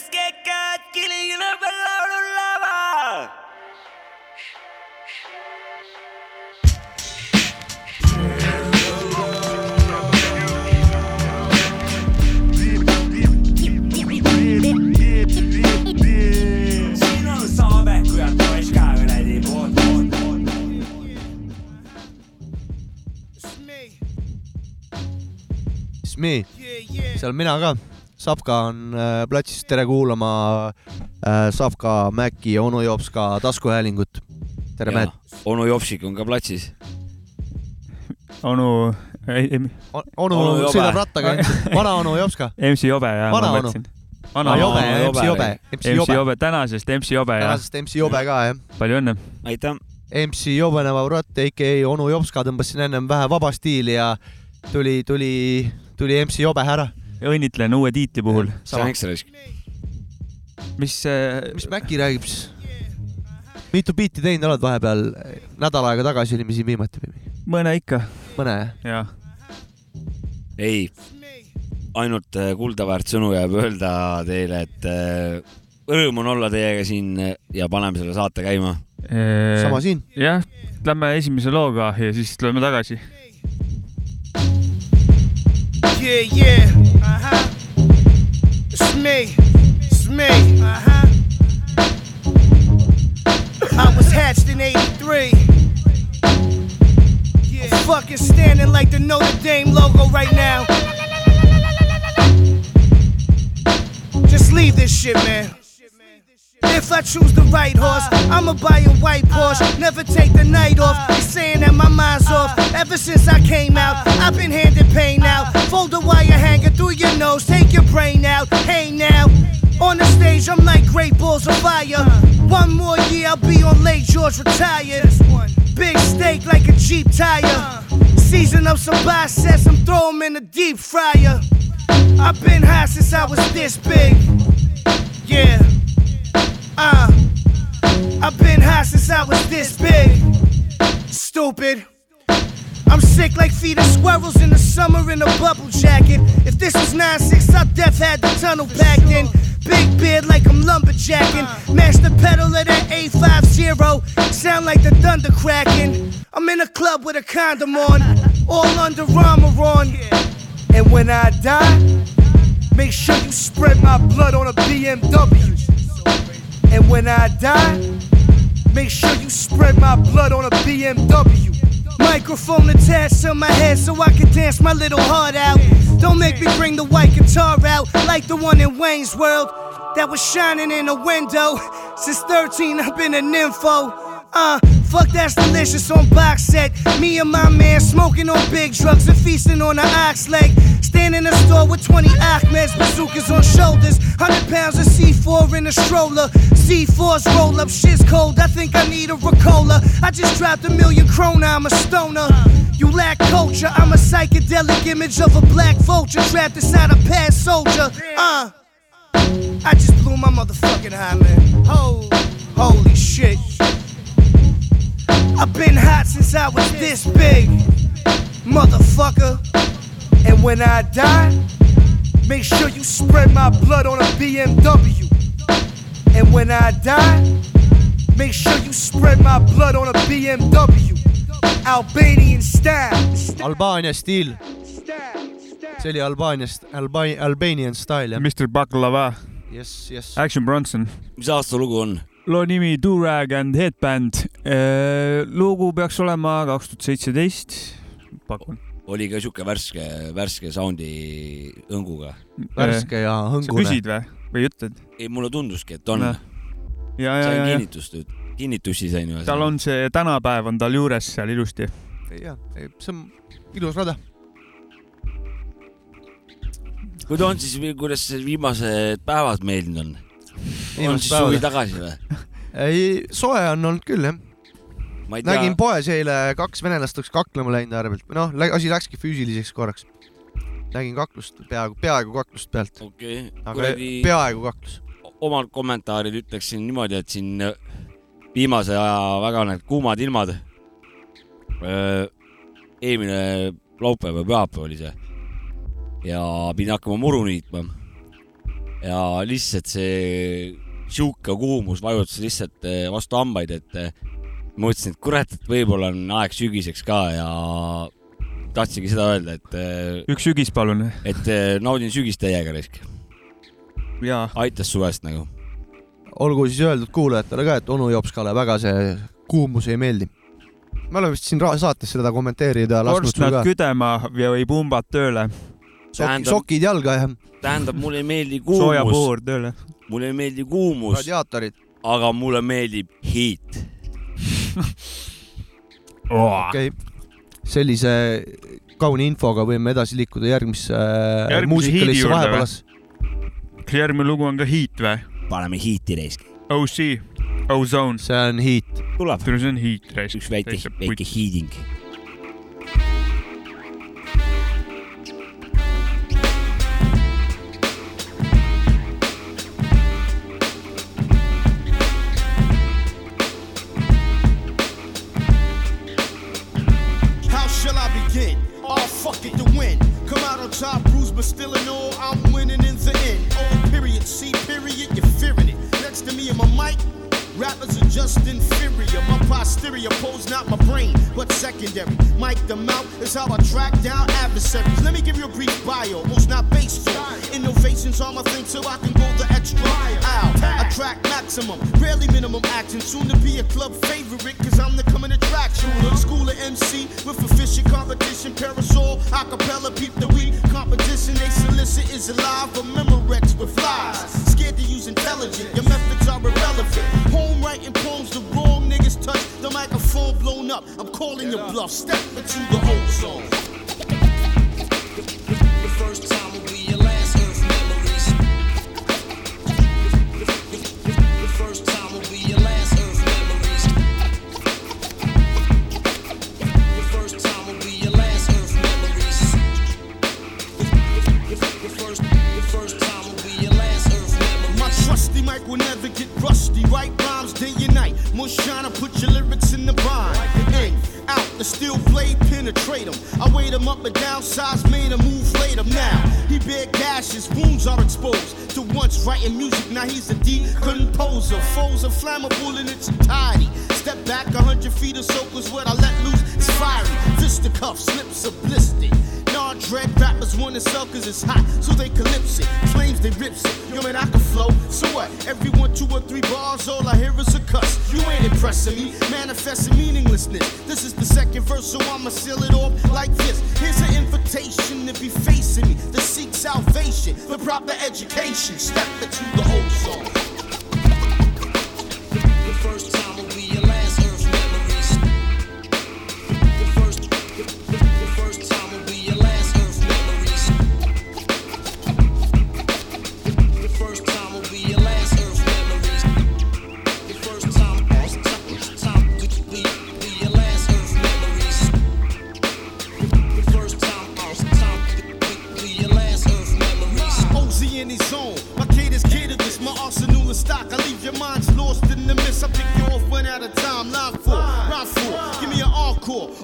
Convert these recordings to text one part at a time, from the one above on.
keskekad kiligina peal laululava. siin on Saame, kui on poiss ka kuradi poolt, poolt, poolt. siis me, seal mina ka. Savka on äh, platsis, tere kuulama äh, Savka, Mäkki ja onu Jopska taskuhäälingut. tere, Märt. onu Jopsik on ka platsis. onu, onu Onu Jobe. sõidab rattaga, vana onu Jopska. MC Jobe ja Vana onu. vana jobe MC Jobe, MC Jobe. Jobe, tänasest MC Jobe ja tänasest MC Jobe ka jah. palju õnne. aitäh. MC Jobeneva Urat, AKA onu Jopska tõmbas siin ennem vähe vaba stiili ja tuli, tuli, tuli MC Jobe ära. Õnnitlen uue tiitli puhul. see on ekstra risk. mis, mis Mäkki räägib siis? mitu biiti teinud oled vahepeal? nädal aega tagasi olime siin viimati või? mõne ikka, mõne jah? jah. ei, ainult äh, kuldaväärt sõnu jääb öelda teile, et äh, rõõm on olla teiega siin ja paneme selle saate käima. sama siin. jah, lähme esimese looga ja siis tuleme tagasi. Yeah, yeah. Uh-huh. It's me. It's me. Uh-huh. I was hatched in 83. Yeah. I'm fucking standing like the Notre Dame logo right now. Just leave this shit, man. If I choose the right horse, I'ma buy a white Porsche. Never take the night off. They saying that my mind's off. Ever since I came out, I've been handed pain out. Fold a wire hanger through your nose, take your brain out. Hey now. On the stage, I'm like great balls of fire. One more year, I'll be on late George retired. Big steak like a Jeep tire. Season up some biceps, I'm throw 'em in the deep fryer. I've been high since I was this big. Yeah. Uh, I've been high since I was this big. Stupid. I'm sick like feet of squirrels in the summer in a bubble jacket. If this was 9-6, I death had the tunnel packed in. Big beard like I'm lumberjacking. Master pedal of that 850. Sound like the thunder cracking. I'm in a club with a condom on. All under armor on. And when I die, make sure you spread my blood on a BMW. And when I die, make sure you spread my blood on a BMW. Microphone attached to my head so I can dance my little heart out. Don't make me bring the white guitar out like the one in Wayne's World that was shining in a window. Since 13, I've been a nympho. Uh, fuck that's delicious on box set. Me and my man smoking on big drugs and feasting on the ox leg. Stand in a store with 20 Ahmeds, bazookas on shoulders. 100 pounds of C4 in a stroller. C4's roll up, shit's cold. I think I need a Ricola. I just dropped a million krona, I'm a stoner. You lack culture, I'm a psychedelic image of a black vulture trapped inside a past soldier. Uh, I just blew my motherfucking high, man. Holy shit. I've been hot since I was this big, motherfucker. And when I die, make sure you spread my blood on a BMW. And when I die, make sure you spread my blood on a BMW. Albanian style. Albaania stiil. see oli Albaaniast, Alba-, Albanian style jah. Mr Baklava, jess, jess. Action Bronson. mis aasta lugu on? Loo nimi Do-Rag and Headband. lugu peaks olema kaks tuhat seitseteist, pakun. oli ka siuke värske, värske soundi õnguga. värske ja sa hõngune. küsid või, või ütled? ei, mulle tunduski, et on. ja, ja, sain kinnitust, kinnitusi sain ju. tal on see tänapäev on tal juures seal ilusti. jah, see on ilus rada. kuidas on siis, kuidas viimased päevad meeldinud on? On siis suvi tagasi või? ei, soe on olnud küll jah. nägin, poes eile kaks venelast oleks kaklema läinud või noh, asi läkski füüsiliseks korraks. nägin kaklust, peaaegu, peaaegu kaklust pealt, okei okay., aga kuradi peaaegu kaklus. omad kommentaarid ütleksin niimoodi, et siin äh, viimase aja väga need kuumad ilmad. eelmine laupäev või pühapäev oli see ja pidin hakkama muru niitma. ja lihtsalt see sihuke kuumus vajutas lihtsalt eh, vastu hambaid, et eh, mõtlesin, et kurat, et võib-olla on aeg sügiseks ka ja tahtsingi seda öelda, et, üks sügis, palun. et eh, naudin sügist täiega risk, aitas suvest nagu. olgu siis öeldud kuulajatele ka, et onu Jopskale väga see kuumus ei meeldi. me oleme vist siin saates seda kommenteerida lasknud ka. küdema või pumbad tööle, tähendab, sokid jalga ja tähendab, mulle ei meeldi kuumus, puhur tööle. mulle ei meeldi kuumus, radiaatorid. aga mulle meeldib heat. okei okay., sellise kauni infoga võime edasi liikuda järgmisse äh, Järgmise muusikalisse juurde vahepealas. järgmine lugu on ka Heat või? paneme heat'i reisk. OC, Ozone, see on Heat. tuleb see on Heat reis. üks väike, väike heating. Fuck it to win. Come out on top, bruised, but still in all, I'm winning in the end. Oh, period, C period, you're fearing it. Next to me in my mic, rappers are just inferior. My posterior pose not my brain, but secondary. Mic the mouth is how I track down adversaries. Let me give you a brief bio, most not based on innovations on my thing, so I can go the extra mile. I track maximum, rarely minimum action. Soon to be a club favorite, cause I'm the coming attraction. School of MC with efficient competition, parasol, acapella, peep the week. Competition they solicit is alive, a Memorex with flies. Scared to use intelligent, your methods are irrelevant. Home writing poems, the wrong niggas touch, the microphone blown up. I'm calling your bluff, step into the whole zone. The first time to put your lyrics in the bind. In, out, the steel blade penetrate him. I weighed him up and down, size made a move later. Now, he bear gashes, wounds are exposed. To once writing music, now he's a deep composer. Foes are flammable in its entirety. Step back a hundred feet or so, what I let loose is fiery. Fisticuffs, slips are blistered. Nah, dread rappers wanna sell cause it's hot, so they calypse it. Claims they rips it. Yo, man, I can flow. So what? Every one, two, or three bars, all I hear is a cuss. You ain't impressing me, manifesting meaninglessness. This is the second verse, so I'ma seal it off like this. Here's an invitation to be facing me, to seek salvation, the proper education. Step into the whole song.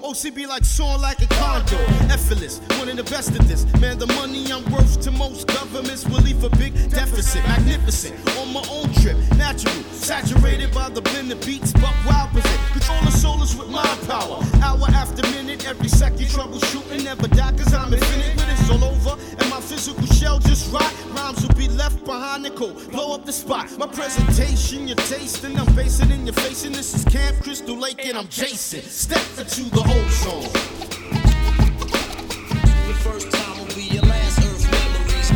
OCB like song like a condo. Effortless, one of the best of this. Man, the money I'm worth to most governments will leave a big deficit. Magnificent, on my own trip. Natural, saturated by the blend of beats. Buck wild present. Control the souls with mind power. Hour after minute, every second troubleshooting. Never die cause I'm infinite when it's all over. And my physical shell just rot. Rhymes will be left behind the cold. Blow up the spot. My presentation, your tasting. I'm basing in your face. And this is Camp Crystal Lake and I'm Jason. Step into the whole zone. The first time will be your last earth memories.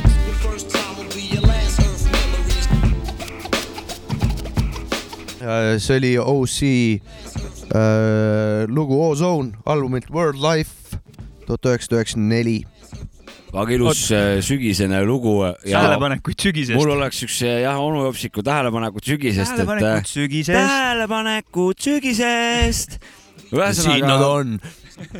The first time will be your last earth memories. Uh, see oli OC äh, uh, lugu Ozone albumilt World Life tuhat üheksasada üheksakümmend neli. väga ilus äh, sügisene lugu ja tähelepanekuid sügisest. mul oleks üks äh, jah, onu Jopsiku tähelepanekud sügisest, et äh, tähelepanekuid sügisest. tähelepanekud sügisest. siin nad ühesõnaga on.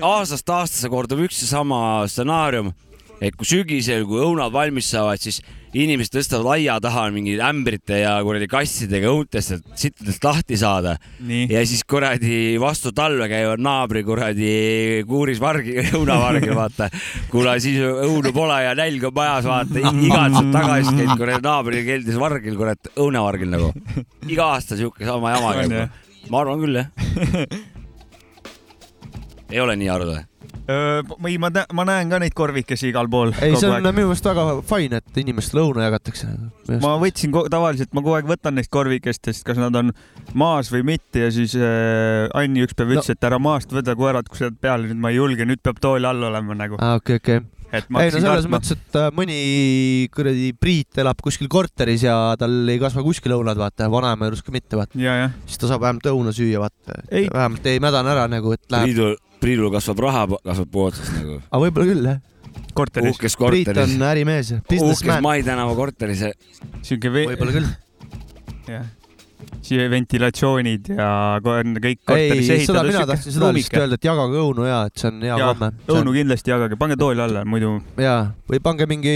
aastast aastasse kordub üks ja sama stsenaarium. et kui sügisel, kui õunad valmis saavad, siis inimesed tõstavad aia taha mingi ämbrite ja kuradi kassidega õuntest, et sittadest lahti saada ja siis kuradi vastu talve käivad naabri kuradi kuuris vargi, õunavargil, vaata. kuna siis õunu pole ja nälg on majas, vaata, igatsed tagasi käid kuradi naabri keldris vargil, kurat, õunavargil nagu. iga aasta siuke sama jama käib ma arvan küll, jah. ei ole nii arvad või? või ma, ma näen ka neid korvikesi igal pool. ei, see on minu meelest väga fine, et inimestele lõuna jagatakse. ma võtsin tavaliselt, ma kogu aeg võtan neist korvikestest, kas nad on maas või mitte ja siis äh, Anni üks päev No. ütles, et ära maast võta koerad, kui sa oled peal, nüüd ma ei julge, nüüd peab tooli all olema nagu. aa, okei, okei. et ma ei no selles kartma. mõttes, et äh, mõni kuradi Priit elab kuskil korteris ja tal ei kasva kuskil õunad, vaata, vanaema juures ka mitte, vaata. siis ta saab vähemalt õuna süüa, vaata Ei.. vähemalt ei mädane ära nagu, et läheb. Priidul, Priidul kasvab raha, kasvab puu otsas nagu. aga võib-olla küll, jah. korteris, uhkes Priit korteris on, ärimees, uhkes businessman. Mai tänava korteris. siuke ve-, võib-olla küll. jah, siia ventilatsioonid ja ko- kõik korteris ei, seda ehitatud. mina tahtsin seda lihtsalt öelda, et jagage õunu ja et see on hea Jaa, komme. õunu kindlasti jagage, pange tooli alla, muidu ja, või pange mingi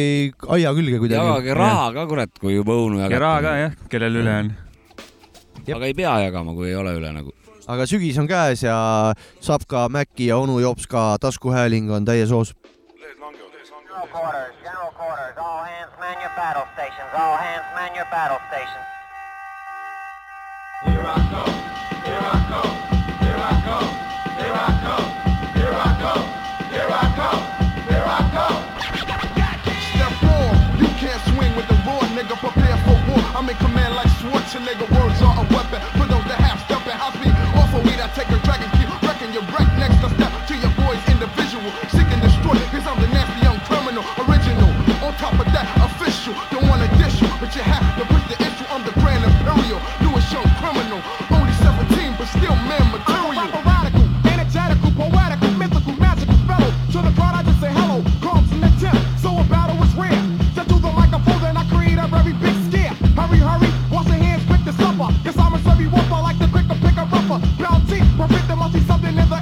aia külge kuidagi. jagage raha ka, kurat, kui juba õunu ja raha ka jagate. jah, kellel üle on. aga ei pea jagama, kui ei ole üle nagu. Aga sügis on käes ja saab ka Maci ja onu jops ka taskuhääling on täies hoos. General quarters, general quarters, all hands man your battle stations, all hands man your battle stations. Step forward, you can't swing with the raw nigga. Prepare for war. I'm in command like Schwarzenegger. Official. Don't wanna dish you, but you have to push the issue. I'm the grand imperial. Newest young criminal. Only 17, but still man material. Radical, energetical, poetical, mythical, magical fellow. To the crowd, I just say hello. Calms in the tip, so a battle is rare. Step to the microphone, then I create a very big scare. Hurry, hurry, wash your hands quick to supper. Cause I'm a sorry whopper, like the quicker pick a rubber. Bounty, prevent there must be something in the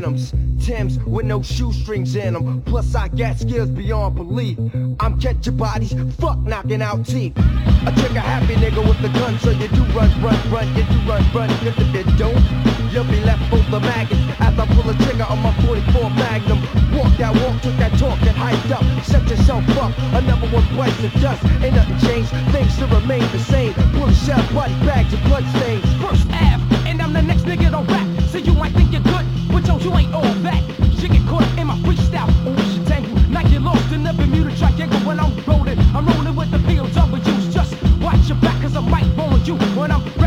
denims, Tims with no shoestrings in them. Plus I got skills beyond belief. I'm catching bodies, fuck knocking out teeth. I trick a happy nigga with the gun, so you do run, run, run, you do run, run. If you don't, you'll be left full of maggots. As I pull a trigger on my 44 Magnum. Walk that walk, took that talk, get hyped up. Set yourself up, a number one place to dust. Ain't nothing changed, things still remain the same. Pull a shell, body bags and blood stains. First Ave, and I'm the next nigga to rap. So you might think you're good, yo, you ain't all that. Shit get caught up in my freestyle. Oh, shit, tangle. Now get lost in the Bermuda Triangle when I'm rolling. I'm rolling with the POWs. Just watch your back, cause I might rolling you when I'm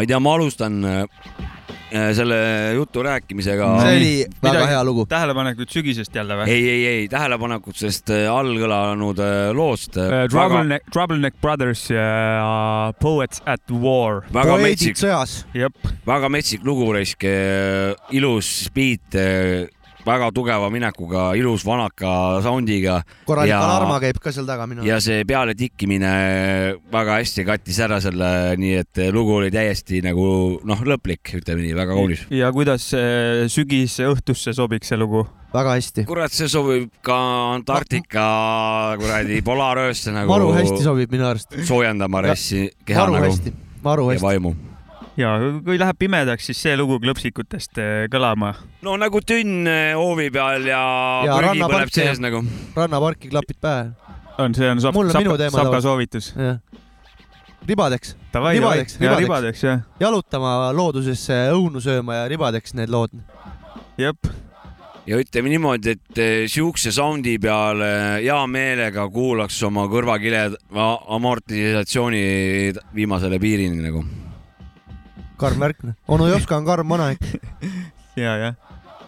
ma ei tea, ma alustan, äh, selle jutu rääkimisega. see oli väga Midagi- hea lugu. tähelepanekud sügisest jälle või? ei, ei, ei tähelepanekud sellest äh, allkõlanud äh, loost. Trouble Neck, Trouble Neck Brothers ja Poets at War. väga poeedid metsik, sõjas. jep, väga metsik lugu raisk, ilus beat, väga tugeva minekuga, ilus vanaka sound'iga korralik Ja- alarma käib ka seal taga minu ja see peale tikkimine väga hästi kattis ära selle, nii et lugu oli täiesti nagu noh, lõplik, ütleme nii, väga kaunis. ja kuidas see sügisõhtusse sobiks see lugu? väga hästi. kurat, see sobib ka Antarktika kuradi polaaröösse nagu maru hästi sobib minu arust. soojendama ressi keha maru nagu hästi, maru ja hästi. vaimu. Ja kui läheb pimedaks, siis see lugu klõpsikutest eh, kõlama. no nagu tünn eh, hoovi peal ja, Ja prügi põleb sees nagu. rannaparki klapid pähe. on, see on sapka, sapka tavaliselt. soovitus. ribadeks, Ribadeks, ja ribadeks. jah, jalutama loodusesse, õunu sööma ja ribadeks need lood. jep. ja ütleme niimoodi, et eh, siukse soundi peale hea meelega kuulaks oma kõrvakiled a- amortisatsiooni viimasele piirini nagu. Karm värk. onu Jopska on karm vanaik. ja, jah.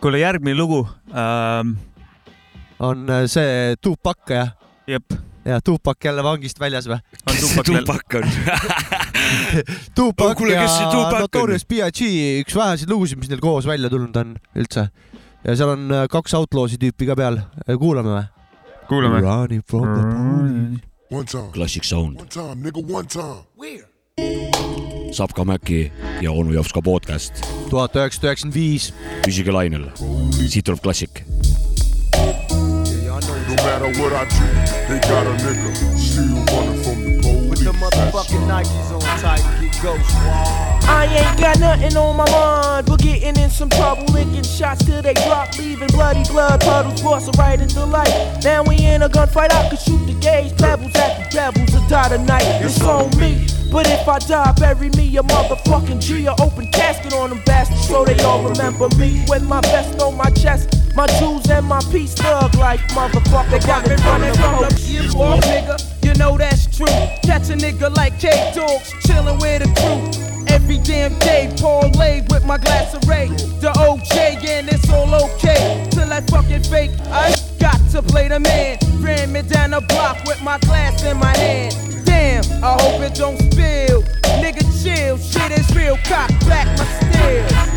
kuule, järgmine lugu ähm,. on äh, see Tupac jah? jep, ja Tupac jälle vangist väljas või? on Tupac veel. tupak on. Tupac Oh, kuule, ja kes see Tupac? Notorious B.I.G üks väheseid lugusid, mis neil koos välja tulnud on üldse. ja seal on äh, kaks Outlawsi tüüpi ka peal. kuulame või? kuulame. Running from the time. klassik sound, One time, nigga, one time. Sapka Mäki ja onu Jopska podcast. tuhat üheksasada üheksakümmend viis. püsige lainel, siit tuleb klassik. No matter what I do, they got a nigga still running from the police. With the motherfucking Nikes on tight, ghost wall. I ain't got nothing on my mind but getting in some trouble, licking shots till they drop, leaving bloody blood puddles, crossing right into light. Now we in a gunfight, I could shoot the gauge, pebbles at the devils and die tonight. It's on me. But if I die, bury me a motherfucking G, a open casket on them bastards, so they all remember me with my vest on my chest, my jewels and my peace thug like motherfucker. They got me running from the off, nigga. You know that's true. Catch a nigga like K Dogs, chillin' with a crew. Every damn day, parlay with my glass of Ray. The OJ, and it's all okay. Till that fucking fake, I got to play the man. Ran me down the block with my glass in my hand. Damn, I hope it don't spill. Nigga, chill, shit is real. Cock back my steel.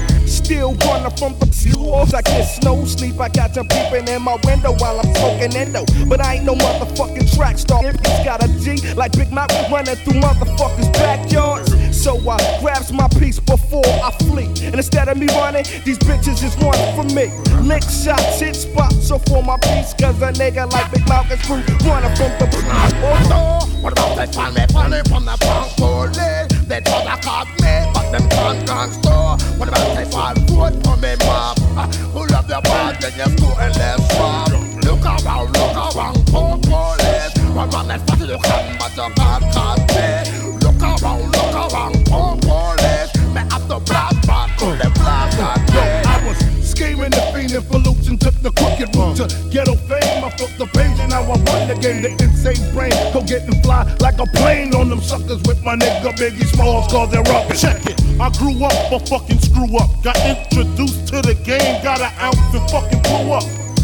Still running from the walls. I get snow sleep. I got them peeping in my window while I'm smoking endo. But I ain't no motherfucking track star. It's got a G like Big Mouth running through motherfuckers' backyards. So I grabs my piece before I flee. And instead of me running, these bitches is running from me. Lick shots, hit spots. So for my piece, cause a nigga like Big Mouth is running from the police. Oh, what about find me funny from the punk police? They try to caught me, but them can't gang store. What about they fall foot for me, mom? Uh, Who love the bad, then you school and left from. Look around, look around, poor police. Run on that fast you can, but you can't catch. Look around, look around, poor police. Me have to blast back to the that day. I was scheming and fiending for loops and took the crooked route to ghetto fame. I flipped the page and now I run the game. The insane brain go get and fly like a plane on them suckers with my nigga Biggie Smalls cause they're up. Check it. I grew up for fucking screw up. Got introduced to the game, got an ounce and fucking blew up.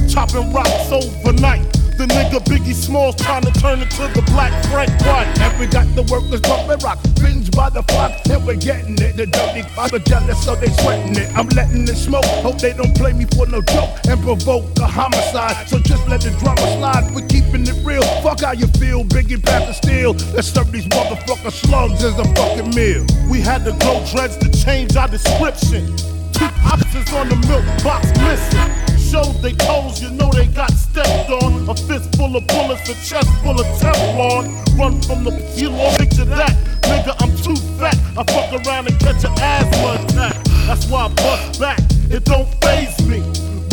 Chopping rocks overnight. The nigga Biggie Smalls trying to turn into the black Frank White. And we got the workers bumping rock, binge by the flock, and we're getting it. The dirty father jealous, so they sweating it. I'm letting it smoke, hope they don't play me for no joke and provoke a homicide. So just let the drama slide, we're keeping it real. Fuck how you feel, Biggie pass the steel. Let's serve these motherfucker slugs as a fucking meal. We had to grow dreads to change our description. Two options on the milk box missing. Showed they toes, you know they got stepped on. A fist full of bullets, a chest full of Teflon. Run from the you know, picture that. Nigga, I'm too fat. I fuck around and catch an asthma attack. That's why I bust back. It don't phase me.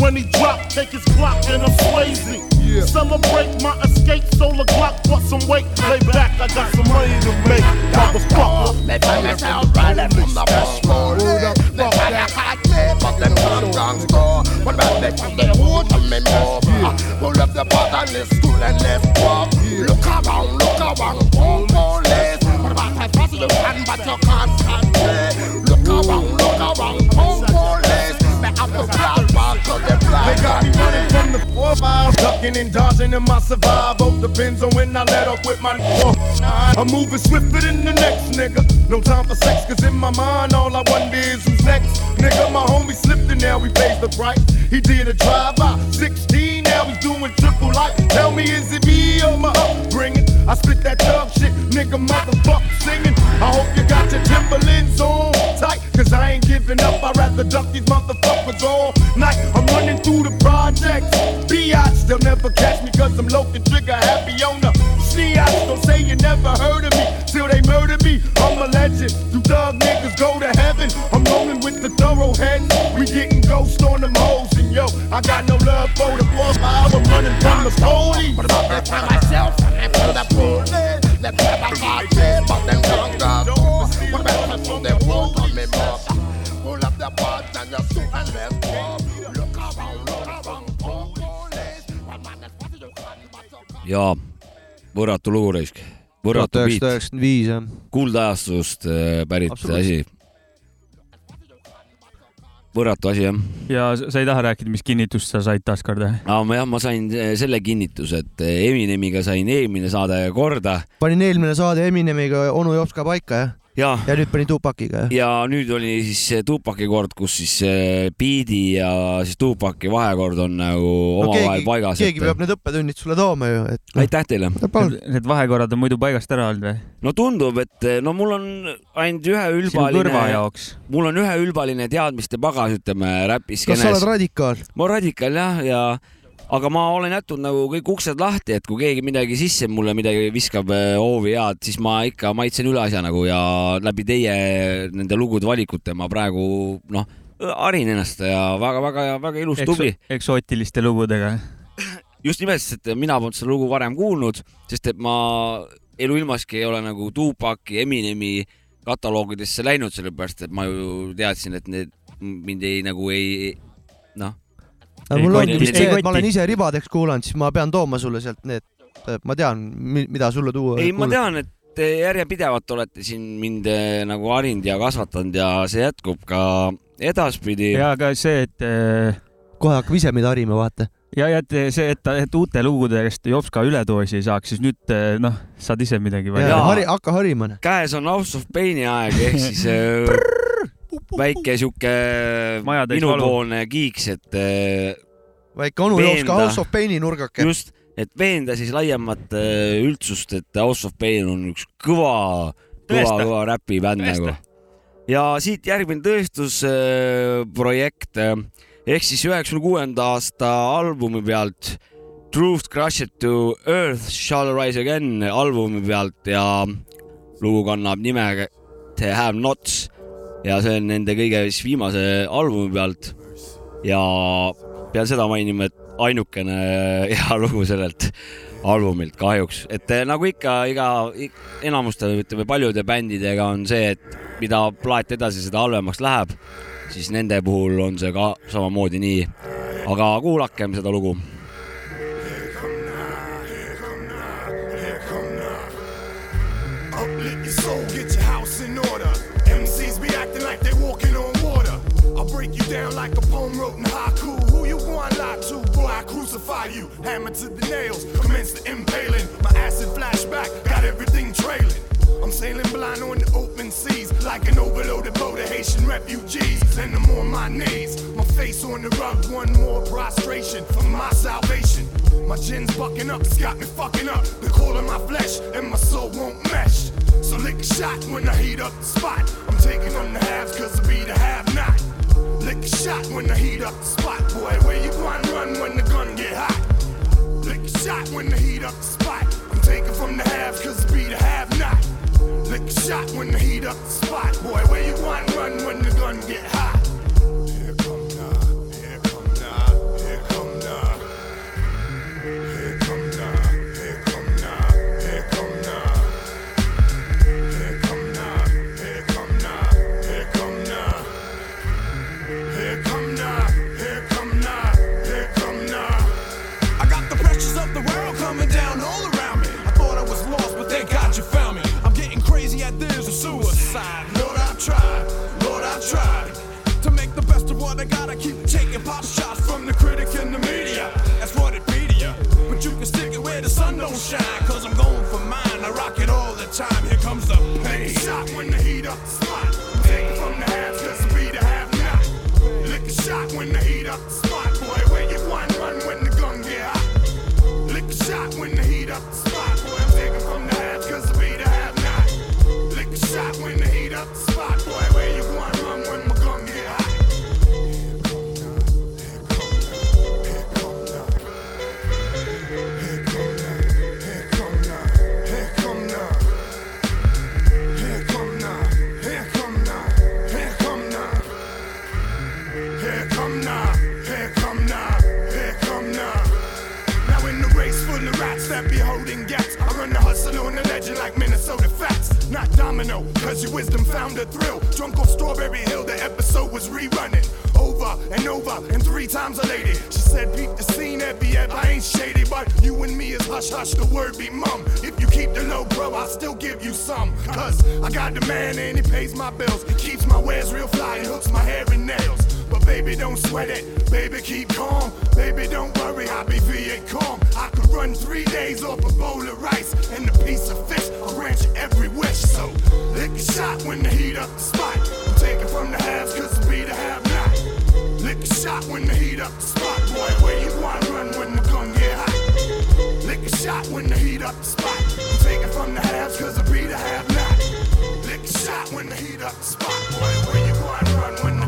When he drop, take his clock and I'm swayzy. Celebrate my escape, solar clock, bought some weight. Lay back, I got some money to make. Motherfucker. They find myself running from the the school and left pub? Look around, look around, punk police. What about pass you can, but you can't stand me? Look around, look around, oh, punk They got me running from the four miles, ducking and dodging, and my survival depends on when I let up with my four. Oh, I'm moving swifter than the next nigga. No time for sex, cause in my mind, all I wonder is who's next. Nigga, my homie slipped and now he pays the price. He did a drive by 16, now he's doing triple life. Tell me, is it me or my upbringing? I spit that thug shit, nigga, motherfucker singing. I hope you got your Timberlands on tight, cause I ain't giving up. I'd rather duck these motherfuckers all night. I'm running through the projects. Biatch, they'll never catch me, cause I'm low trigger happy on the Sneatch. Don't say you never heard of me till they murder me. I'm a legend. You thug niggas go to heaven. I'm rolling with the thoroughheads. We getting ghost on them hoes, and yo, I got no love for the boss. I'm running from the police. What about that for myself? And for the police. Let's have a party, but them drunk up. What about the food they want on me, mob? Pull up the pot and your suit and let's go. Look around, look around, police. Võrratu lugu raisk, võrratu üheksasada, üheksakümmend viis jah. kuldajastust äh, pärit asi. võrratu asi jah. ja sa ei taha rääkida, mis kinnitust sa said taaskord või? aga ma jah, ma sain äh, selle kinnituse, et äh, Eminemiga sain eelmine saade korda panin eelmine saade Eminemiga onu Jops ka paika jah, ja, ja nüüd panin Tupakiga jah. ja nüüd oli siis see Tupaki kord, kus siis Beat'i ja siis Tupaki vahekord on nagu omavahel paigas. keegi peab need õppetunnid sulle tooma ju, et noh, aitäh teile. Need vahekorrad on muidu paigast ära olnud või? no tundub, et no mul on ainult üheülbaline, jaoks. mul on üheülbaline teadmiste pagas, ütleme kas sa oled. radikaal? ma olen radikaal jah, ja aga ma olen jätnud nagu kõik uksed lahti, et kui keegi midagi sisse mulle midagi viskab äh, hoovi head, siis ma ikka maitsen üle asja nagu ja läbi teie nende lugude valikute ma praegu noh, harin ennast ja väga-väga ja väga ilus, tubli. eksootiliste lugudega. just nimelt, sest et mina polnud seda lugu varem kuulnud, sest et ma eluilmaski ei ole nagu Tupaki, Eminemi kataloogidesse läinud, sellepärast et ma ju teadsin, et need mind ei nagu ei noh, mul ongi vist see, et ma olen ise ribadeks kuulanud, siis ma pean tooma sulle sealt need, ma tean, mida sulle tuua. ei, ma tean, et te järjepidevalt olete siin mind eh, nagu harinud ja kasvatanud ja see jätkub ka edaspidi. ja ka see, et äh, kohe hakkab ise meid harima, vaata. ja, ja et see, et, et uute lugude eest jops ka üledoosi ei saaks, siis nüüd äh, noh, saad ise midagi ja välja. hari, hakka harima. käes on House of Paini aeg ehk siis eh, väike sihuke minupoolne kiiks, et eh, väike onu Jops ka. House of Paini nurgake. just, et veenda siis laiemat eh, üldsust, et House of Pain on üks kõva, kõva, kõva räpibänd nagu. ja siit järgmine tõestusprojekt ehk siis üheksakümne kuuenda aasta albumi pealt Truth Crushed to Earth Shall Rise Again albumi pealt ja lugu kannab nime The Have Nots ja see on nende kõige siis viimase albumi pealt. Ja pean seda mainima, et ainukene hea lugu sellelt albumilt kahjuks, et eh, nagu ikka iga enamuste ütleme paljude bändidega on see, et mida plaat edasi, seda halvemaks läheb, siis nende puhul on see ka samamoodi nii. aga kuulakem seda lugu. Soul, break you down like a poem wrote in haiku. Who you want lie to? Boy, I crucify you. Hammer to the nails, commence the impaling. My acid flashback got everything trailing. I'm sailing blind on the open seas like an overloaded boat of Haitian refugees. And I'm on my knees, my face on the rug, one more prostration for my salvation. My gin's bucking up, it's got me fucking up. The coal in my flesh and my soul won't mesh. So lick a shot when I heat up the spot. I'm taking from the halves cause I be the have not. Lick a shot when I heat up the spot. Boy, where you run, run when the gun get hot. Lick a shot when I heat up the spot. I'm taking from the halves cause I be the have not. Lick a shot when I heat up the spot. Boy, where you run, run when the gun get hot. Peanuts. Not domino. Cause your wisdom found a thrill. Drunk off Strawberry Hill, the episode was rerunning. Over and over, and three times a lady. She said, Peep the scene, Ebby, Eb, I ain't shady, but you and me is hush hush, the word be mum. If you keep the low, bro, I'll still give you some. Cause I got the man and he pays my bills. He keeps my wares real fly and hooks my hair and nails. Baby, don't sweat it. Baby, keep calm. Baby, don't worry, I'll be V8 calm. I could run three days off a bowl of rice and a piece of fish. I'll grant you every wish. So lick a shot when the heat up the spot. I'm taking from the haves, cause it be the have not. Lick a shot when the heat up the spot. Boy, where you want run when the gun get hot. Lick a shot when the heat up the spot. I'm taking from the haves, cause it be the have not. Lick a shot when the heat up the spot. Boy, where you want run when the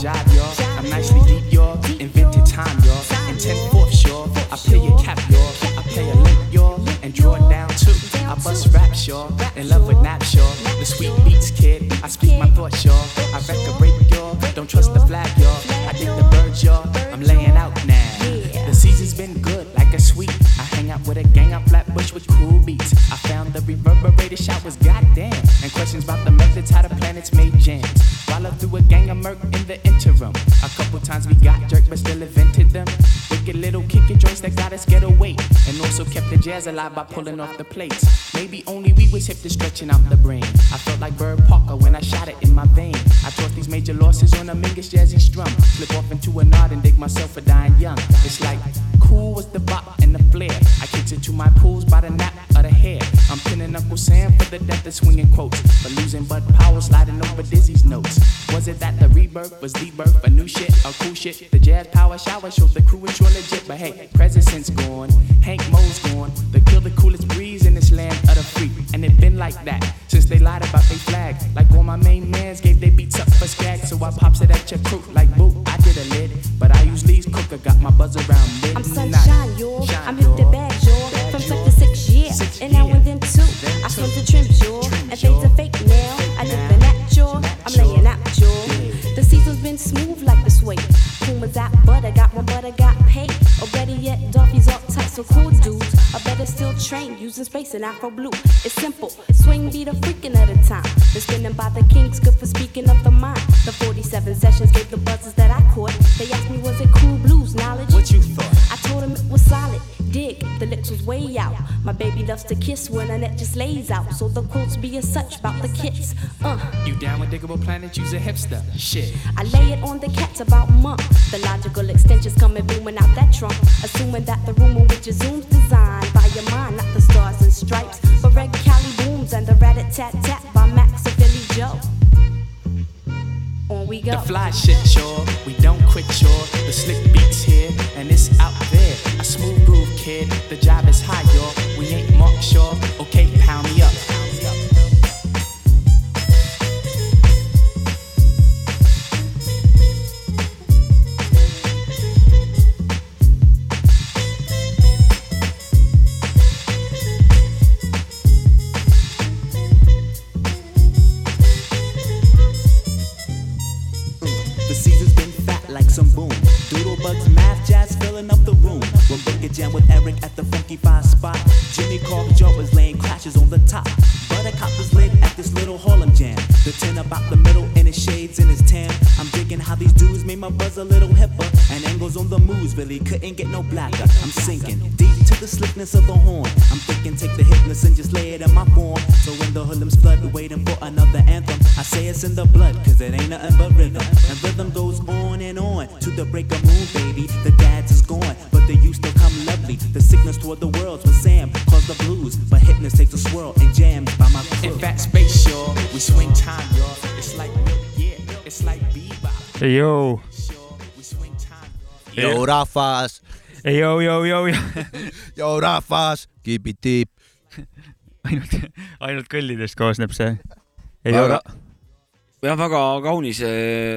job, y'all. I'm nicely deep, y'all. Invented time, y'all. And 10 fourths, y'all. I play a cap, y'all. I play a link, y'all. And draw it down too. I bust raps, y'all. In love with naps, y'all. The sweet beats, kid. I speak my thoughts, y'all. I wreck a break, y'all. Don't trust the flag, y'all. I dig the birds, y'all. I'm laying out now. The season's been good, like a sweet. I hang out with a gang on Flatbush with cool beats. I found the reverberated showers, goddamn. And questions about the methods, how the planets made a gang of murk in the interim. A couple times we got jerked, but still invented them. Wicked little kicking joints that got us get away. And also kept the jazz alive by pulling off the plates. Maybe only we was hip to stretching out the brain. I felt like Bird Parker when I shot it in my vein. I taught these major losses on a Mingus jazzy strum. Slip off into a nod and dig myself a dying young. It's like cool was the bop and the flair. I kicked into my pools by the nap the death of swinging quotes. But losing Bud Powell sliding over Dizzy's notes. Was it that the rebirth was the birth of new shit or cool shit? The jazz power shower showed the crew was sure legit. But hey, President's gone, Hank Moe's gone. The kill the coolest breeze in this land of the free. And it been like that since they lied about they flag. Like all my main mans gave they beats up for skag. So I pops it at your crew like boo. I did a lid, but I use Lee's cooker. Got my buzz around midnight. I'm sunshine, yo. I'm hip to bag, I swim to trims, yo. And things are fake now. I live in that, yo. I'm laying out, yo. The season's been smooth like the suede. Puma's out, but I got my but I got paid. Or better yet, Duffy's all types of cool dudes. Or better still train using space and Afro blue. It's simple. Swing beat the freaking at a time. The spinning by the kings, good for speaking of the mind. The 47 sessions gave the buzzes that I caught. They asked me, was it cool blues knowledge? What you thought? I told them it was solid. Dig, the lips was way out. My baby loves to kiss when a net just lays out. So the quotes be as such about the kits. Uh, You down with Diggable Planet? Use a hipster. Shit. I lay it on the cats about month. The logical extensions coming booming out that trunk. Assuming that the room in which your zoom's designed by your mind, not the stars and stripes. But red Cali booms and the rat tat tat by Max and Philly Joe. We go. The fly shit, y'all. We don't quit, y'all. The slick beats here, and it's out there. A smooth groove, kid. The job is high, y'all. We ain't Mark Shaw. Booker Jam with Eric at the Funky Five spot. Jimmy Carver was laying crashes on the top. Buttercup was lit at this little Harlem jam. The tin about the middle and his shades in his tan. I'm digging how these dudes made my buzz a little hipper. And angles on the moves really couldn't get no blacker. I'm sinking deep the slickness of the horn. I'm thinking take the hypness and just lay it in my form. So when the hoodlums flood, waiting for another anthem. I say it's in the blood, cause it ain't nothing but rhythm. And rhythm goes on and on to the break of moon, baby. The dads is gone, but they used to come lovely. The sickness toward the worlds when Sam caused the blues. But hypness takes a swirl and jams by my crew. In fat space, y'all. We swing time, y'all. It's like, yeah, it's like bebop. Joo, Jou rahvas, joo, joo, joo, jou rahvas, kipitiip. ainult, ainult kõllidest koosneb see. ei Väga- ole, jah, väga kaunis.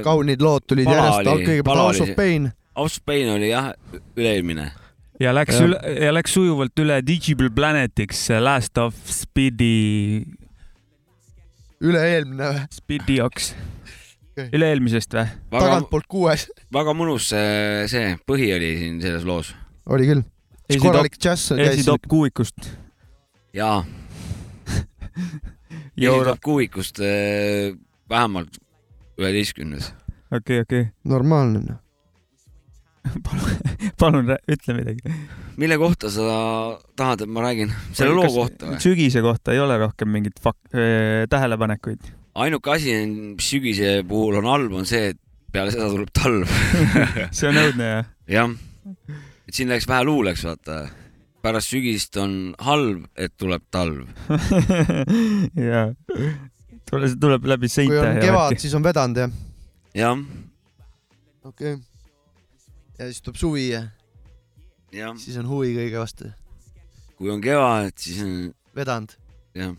kaunid lood tulid Pala järjest, oli- kõigepealt House of Pain. House of Pain oli jah, üle-eelmine. ja läks Jah. üle ja läks sujuvalt üle Digital Planetiks, Last of Speedy, üle-eelmine või? Speedioks Okei., üle-eelmisest või? tagantpoolt kuues. väga mõnus see, see põhi oli siin selles loos. oli küll. korralik džäss esitop kuuikust. jaa. Esitop kuuikust eh, vähemalt üheteistkümnes. okei, okei, normaalne noh. palun rää- ütle midagi. mille kohta sa tahad, et ma räägin? selle loo kohta või? sügise kohta ei ole rohkem mingeid fak-, tähelepanekuid. Ainuke asi, mis sügise puhul on halb, on see, et peale seda tuleb talv. see on õudne jah? jah, et siin läks vähe luuleks, vaata. pärast sügist on halb, et tuleb talv. jaa, tule, see tuleb läbi kui seinte on. kevad, siis on vedanud jah? jah, okei okay.. ja siis tuleb suvi ja siis on huvi kõige vastu. kui on kevad, siis on vedanud. jah,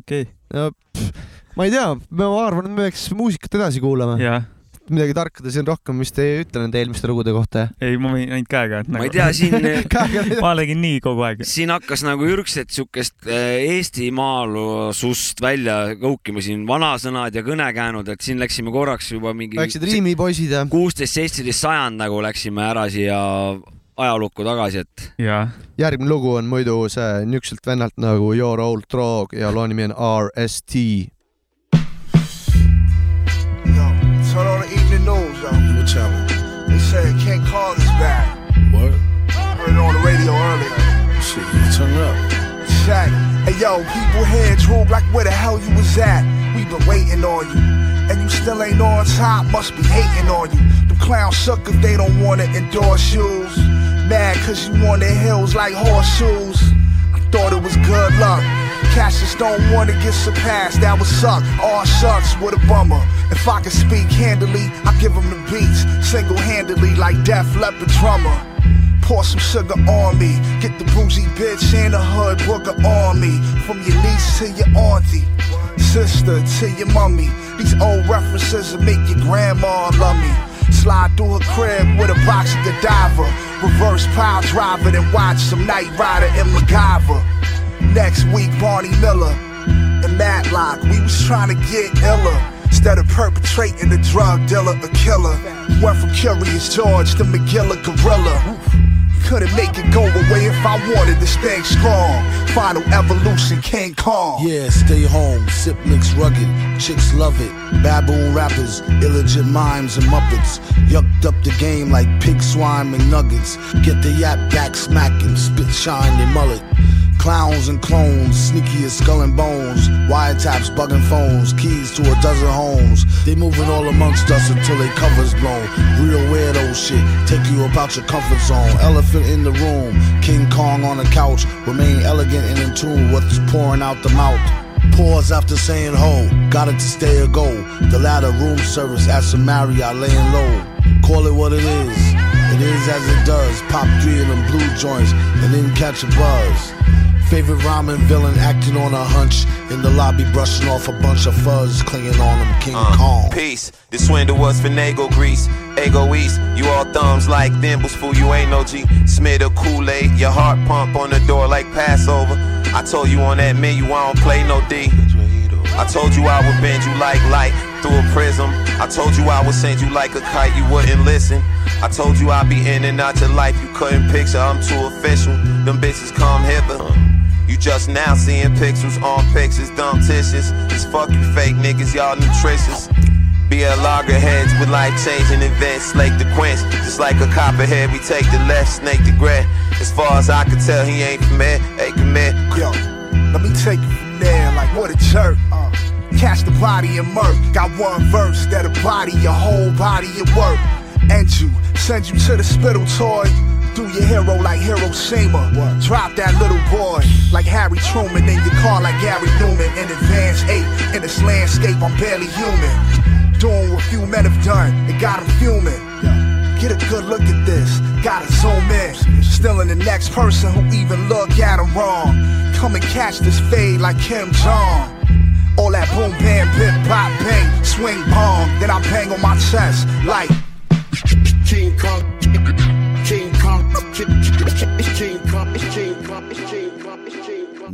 okei. no pff, ma ei tea, ma arvan, et me peaks muusikat edasi kuulama. jah, midagi tarkada siin rohkem vist ei ütle nende eelmiste lugude kohta. ei, ma võin ainult käega. ma ei tea, siin, ma tegin nii kogu aeg. siin hakkas nagu ürgset siukest eh, eestimaalusust välja kõukima siin vanasõnad ja kõnekäänud, et siin läksime korraks juba mingi väiksed riimipoisid ja. kuusteist, seitseteist sajand nagu läksime ära siia ajalukku tagasi, et järgmine lugu on muidu see niisuguselt vennalt nagu Your Old Drog ja loo nimi on RST. Turn on the evening news, yo. What channel? They said King Kong is back. What? Heard it on the radio earlier. Shit, you turn up. Check. Hey, yo, people here, Droog, like where the hell you was at? We been waiting on you. And you still ain't on top, must be hating on you. The clowns suck if they don't wanna endorse shoes. Mad cause you on the heels like horseshoes. I thought it was good luck. Cassius don't wanna get surpassed, that would suck. All shucks, what a bummer. If I could speak handily, I give him the beats. Single handedly, like Def Leppard drummer. Pour some sugar on me. Get the bougie bitch and the hood booger on me. From your niece to your auntie, sister to your mummy. These old references will make your grandma love me. Slide through her crib with a box of Godiva. Reverse pile driver, then watch some Night Rider and MacGyver. Next week, Barney Miller and Matlock. We was trying to get iller. Instead of perpetrating a drug dealer, a killer. Went from Curious George to McGilla Gorilla. Couldn't make it go away if I wanted to stay strong. Final evolution, King Kong. Yeah, stay home, sip mix rugged, chicks love it. Baboon rappers, illegit mimes and muppets. Yucked up the game like pig swine and nuggets. Get the yap back smacking, spit shine they mullet. Clowns and clones, sneaky as skull and bones. Wiretaps, bugging phones, keys to a dozen homes. They moving all amongst us until they covers blown. Real weirdo shit, take you about your comfort zone. Elephant in the room, King Kong on the couch. Remain elegant and in tune with what's pouring out the mouth. Pause after saying ho, got it to stay or go. The latter room service at Marriott laying low. Call it what it is, it is as it does. Pop three of them blue joints and then catch a buzz. Favorite rhyming villain acting on a hunch in the lobby, brushing off a bunch of fuzz, clinging on him. King uh, Kong. Peace. The swindle was finagle grease. Ego East. You all thumbs like thimbles, fool. You ain't no G. Smith or Kool Aid. Your heart pump on the door like Passover. I told you on that menu I don't play no D. I told you I would bend you like light through a prism. I told you I would send you like a kite, you wouldn't listen. I told you I'd be in and out your life, you couldn't picture. I'm too official. Them bitches come hither. You just now seeing pixels on pictures, dumb tissues. Just fuck you fake niggas, y'all nutritious. Be a loggerheads with life changing events, slake the quench. Just like a copperhead, we take the left, snake the gray. As far as I can tell, he ain't here, hey commit. Yo, let me take you from there, like what a jerk. Uh, catch the body and murk. Got one verse that'll body your whole body at work. And you, send you to the spittle toy. Do your hero like Hiroshima. Drop that little boy like Harry Truman in your car like Gary Newman. In advance 8, in this landscape, I'm barely human. Doing what few men have done, it got him fuming. Get a good look at this, gotta zoom in. Still in the next person who even look at him wrong. Come and catch this fade like Kim Jong. All that boom, bam, pip, pop, bang, swing, bong. Then I bang on my chest like King Kong.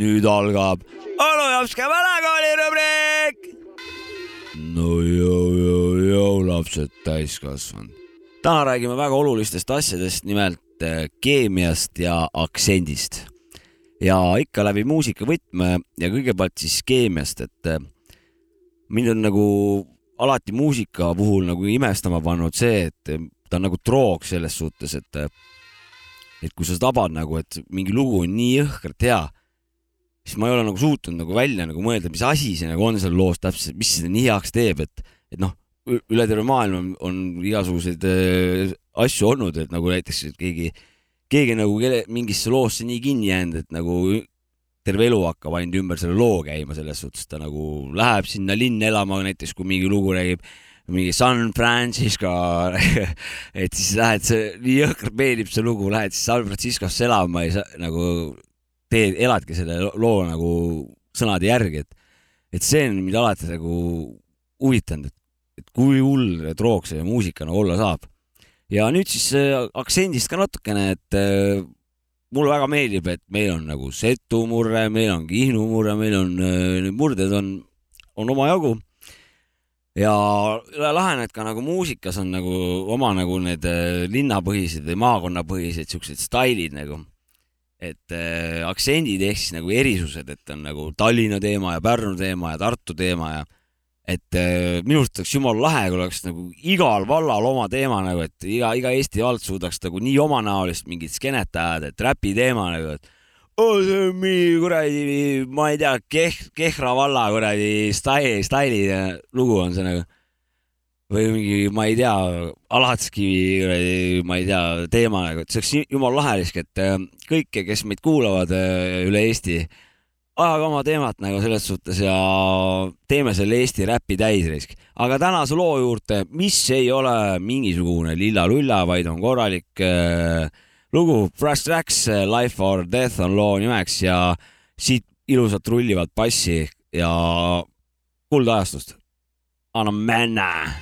Nüüd algab onu Jopska vanakooli rubriik. no jõu, jõu, jõu, lapsed täiskasvanud. täna räägime väga olulistest asjadest, nimelt eh, keemiast ja aktsendist. ja ikka läbi muusikavõtme ja kõigepealt siis keemiast, et eh, mind on nagu alati muusika puhul nagu imestama pannud see, et eh, ta on nagu droog selles suhtes, et et kui sa tabad nagu, et mingi lugu on nii jõhkralt hea, siis ma ei ole nagu suutnud nagu välja nagu mõelda, mis asi see nagu on seal loos täpselt, mis seda nii heaks teeb, et, et noh, üle terve maailma on, on igasuguseid äh, asju olnud, et nagu näiteks et keegi, keegi nagu kelle, mingisse loosse nii kinni jäänud, et nagu terve elu hakkab ainult ümber selle loo käima, selles suhtes ta nagu läheb sinna linna elama, näiteks kui mingi lugu räägib mingi San Francisco, et siis lähed, see nii jõhkralt meeldib see lugu, lähed siis San Franciscosse elama ja sa nagu teed, eladki selle lo- loo nagu sõnade järgi, et, et see on mind alati nagu huvitanud, et, et kui hull droog see muusika nagu olla saab. ja nüüd siis äh, aktsendist ka natukene, et äh, mulle väga meeldib, et meil on nagu Setu murre, meil on Kihnu murre, meil on äh, need murded on, on omajagu ja lahe on, et ka nagu muusikas on nagu oma nagu need äh, linnapõhised või maakonnapõhised siuksed stailid nagu. et äh, aktsendid ehk siis nagu erisused, et on nagu Tallinna teema ja Pärnu teema ja Tartu teema ja et äh, minu arust oleks jumala lahe, kui oleks nagu igal vallal oma teema nagu, et iga, iga Eesti vald suudaks nagu nii omanäolist mingit skeenet ajada, et räpi teema nagu, et mingi kuradi, ma ei tea, Keh-, Kehra valla kuradi staili, staili lugu on see nagu. või mingi, ma ei tea, Alatskivi kuradi, ma ei tea, teema nagu, et see oleks jumala lahe lihtsalt, et äh, kõik, kes meid kuulavad äh, üle Eesti, ajage oma teemat nagu selles suhtes ja teeme selle Eesti räpi täis risk. aga tänase loo juurde, mis ei ole mingisugune lilla-lulla, vaid on korralik äh, lugu, Fresh Tracks, Life or Death on loo nimeks ja siit ilusalt rullivad bassi ja kuldajastust. anna männa.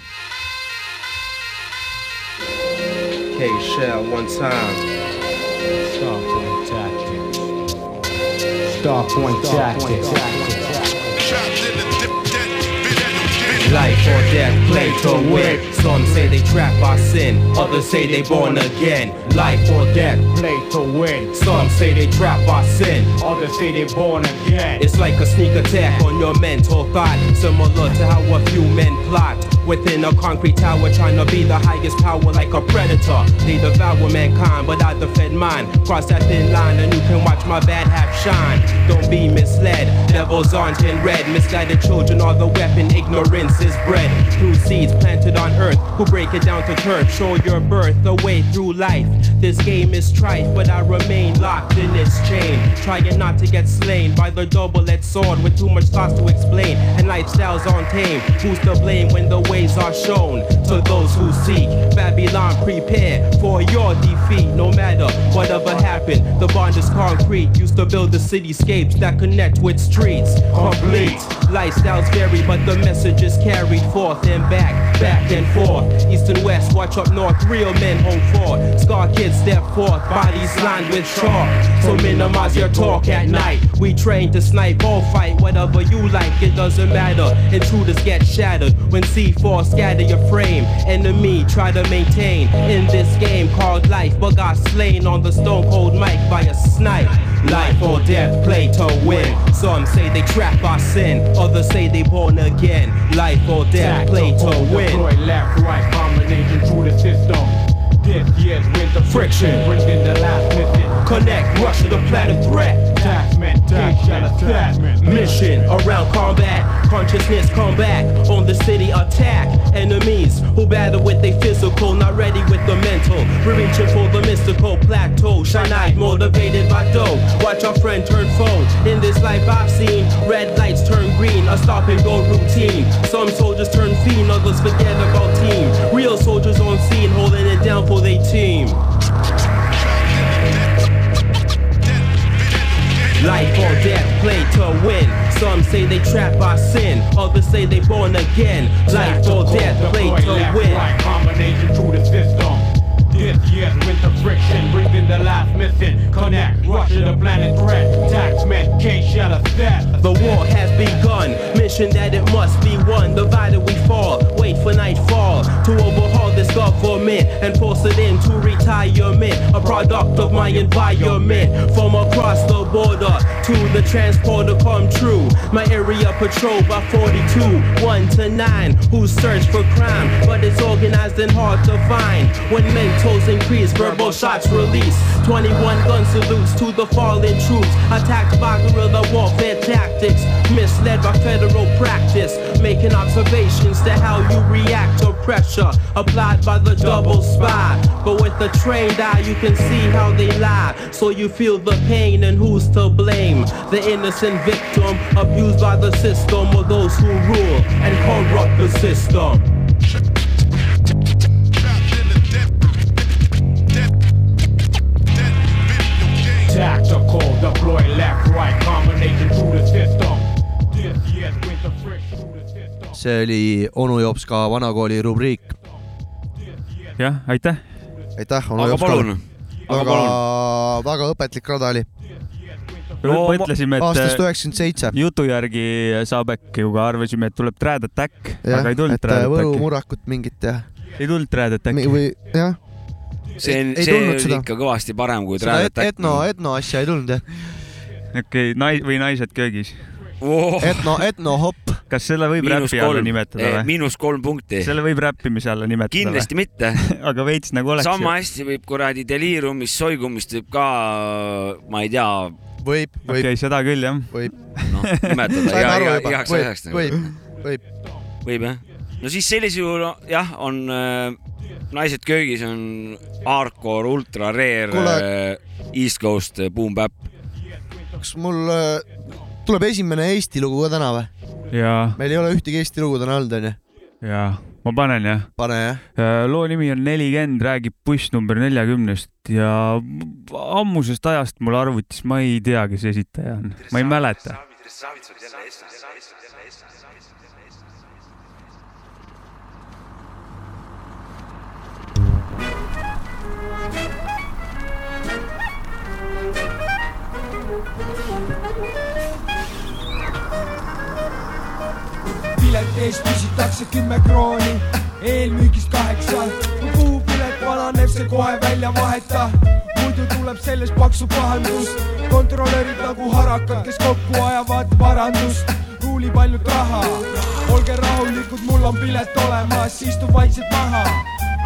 Hey, Shell, one time. Stop one tactic. Stop one tactic. Life or death, play to win. Some say they trap our sin, others say they born again. Life or death, play to win. Some say they trap our sin, others say they born again. It's like a sneak attack on your mental thought, similar to how a few men plot within a concrete tower, trying to be the highest power like a predator. They devour mankind, but I defend mine. Cross that thin line, and you can watch my bad half shine. Don't be misled, devils aren't in red. Misguided children are the weapon, ignorance is bred. Through seeds planted on earth, who break it down to turf. Show your birth, the way through life. This game is strife, but I remain locked in its chain. Trying not to get slain by the double-edged sword with too much thoughts to explain. And lifestyles aren't tame. Who's to blame when the ways are shown to those who seek? Babylon, prepare for your defeat. No matter whatever happened, the bond is concrete. Used to build the cityscapes that connect with streets. Complete. Lifestyles vary, but the message is carried forth and back, back and forth. East and west, watch up north, real men hold forth. Scar kids step forth, bodies lined with chalk. So minimize your talk at night. We train to snipe or fight, whatever you like, it doesn't matter. Intruders get shattered when C4 scatter your frame. Enemy try to maintain in this game called life, but got slain on the stone cold mic by a snipe. Life or death, play to win. Some say they trap our sin, others say they born again. Life or death, play to win. left, right, combination through the system. This year's winter Friction. bringing the last mission. Connect, rush to the planet threat. Attachment, tension, attachment. Mission around combat, consciousness come back on the city attack. Enemies who battle with their physical, not ready with the mental. We're reaching for the mystical plateau. Shine eyed, motivated by dough. Watch our friend turn foe. In this life I've seen, red lights turn green, a stop and go routine. Some soldiers turn fiend, others forget about team. Real soldiers on scene, holding it down for their team. Say they trapped by sin, others say they born again. Life or death, play to win. combination through the system. This year's winter friction, breathing the last missing. Connect, Russia the planet threat. Taxmen can't shut us dead. The war has begun, mission that it must be won. Divided we fall, wait for nightfall to overhaul this government and force it into retirement. A product of my environment from across the border to the transporter come true. My area patrolled by 42, 1 to 9, who search for crime, but it's organized and hard to find. When mentals increase, verbal shots release. 21 gun salutes to the fallen troops, attacked by guerrilla warfare tactics, misled by federal practice, making observations to how you react to pressure applied by the double spy. But with a trained eye, you can see how they lie, so you feel the pain and who's to blame. The innocent victim abused by the system or those who rule and corrupt the system. Deploy left, right combination through the system. This year's winter friction through the system. see oli onu Jops ka vanakooli rubriik. jah, aitäh. aitäh, onu Aga Jops palun. Aga väga, väga õpetlik rada oli. mõtlesime, aastast et üheksakümmend seitse. jutu järgi saab äkki, aga arvasime, et tuleb Trad Attack, aga ei tulnud et äh, Trad Võru murrakut mingit ja. ei tulnud Trad Attacki. või jah, see on, Ei see on ikka kõvasti parem kui et, Trad etno, etno asja ei tulnud jah. okei, nais- või naised köögis oh.. etno, etno hopp. kas selle võib miinus räpi alla kolm, nimetada või? miinus kolm punkti. selle võib räppimise alla nimetada kindlasti mitte. aga veits nagu oleks. sama hästi võib kuradi deliirumist, soigumist võib ka, ma ei tea, võib, okei okay,, seda küll jah. võib. noh, nimetada iga, juba, igaks võib asjaks, nagu. võib, võib. võib jah? no siis sellisel juhul jah, on äh, Naised köögis on hardcore, ultra rare äh, East Coast äh, boom bap. Kas mul äh, tuleb esimene Eesti lugu ka täna või? meil ei ole ühtegi Eesti lugu täna olnud, onju. jaa, ma panen jah. pane jah. loo nimi on nelikümmend, räägib buss number neljakümnest ja ammusest ajast mul arvutis, ma ei tea, kes esitaja on, ma ei mäleta. pileti eest küsitakse kümme krooni, eelmüügist kaheksa. kui kuupilet vananeb, see kohe välja vaheta, muidu tuleb sellest paksu pahandus. kontrolörid nagu harakad, kes kokku ajavad varandust, ruulib ainult raha. olge rahulikud, mul on pilet olemas, istun vaikselt maha.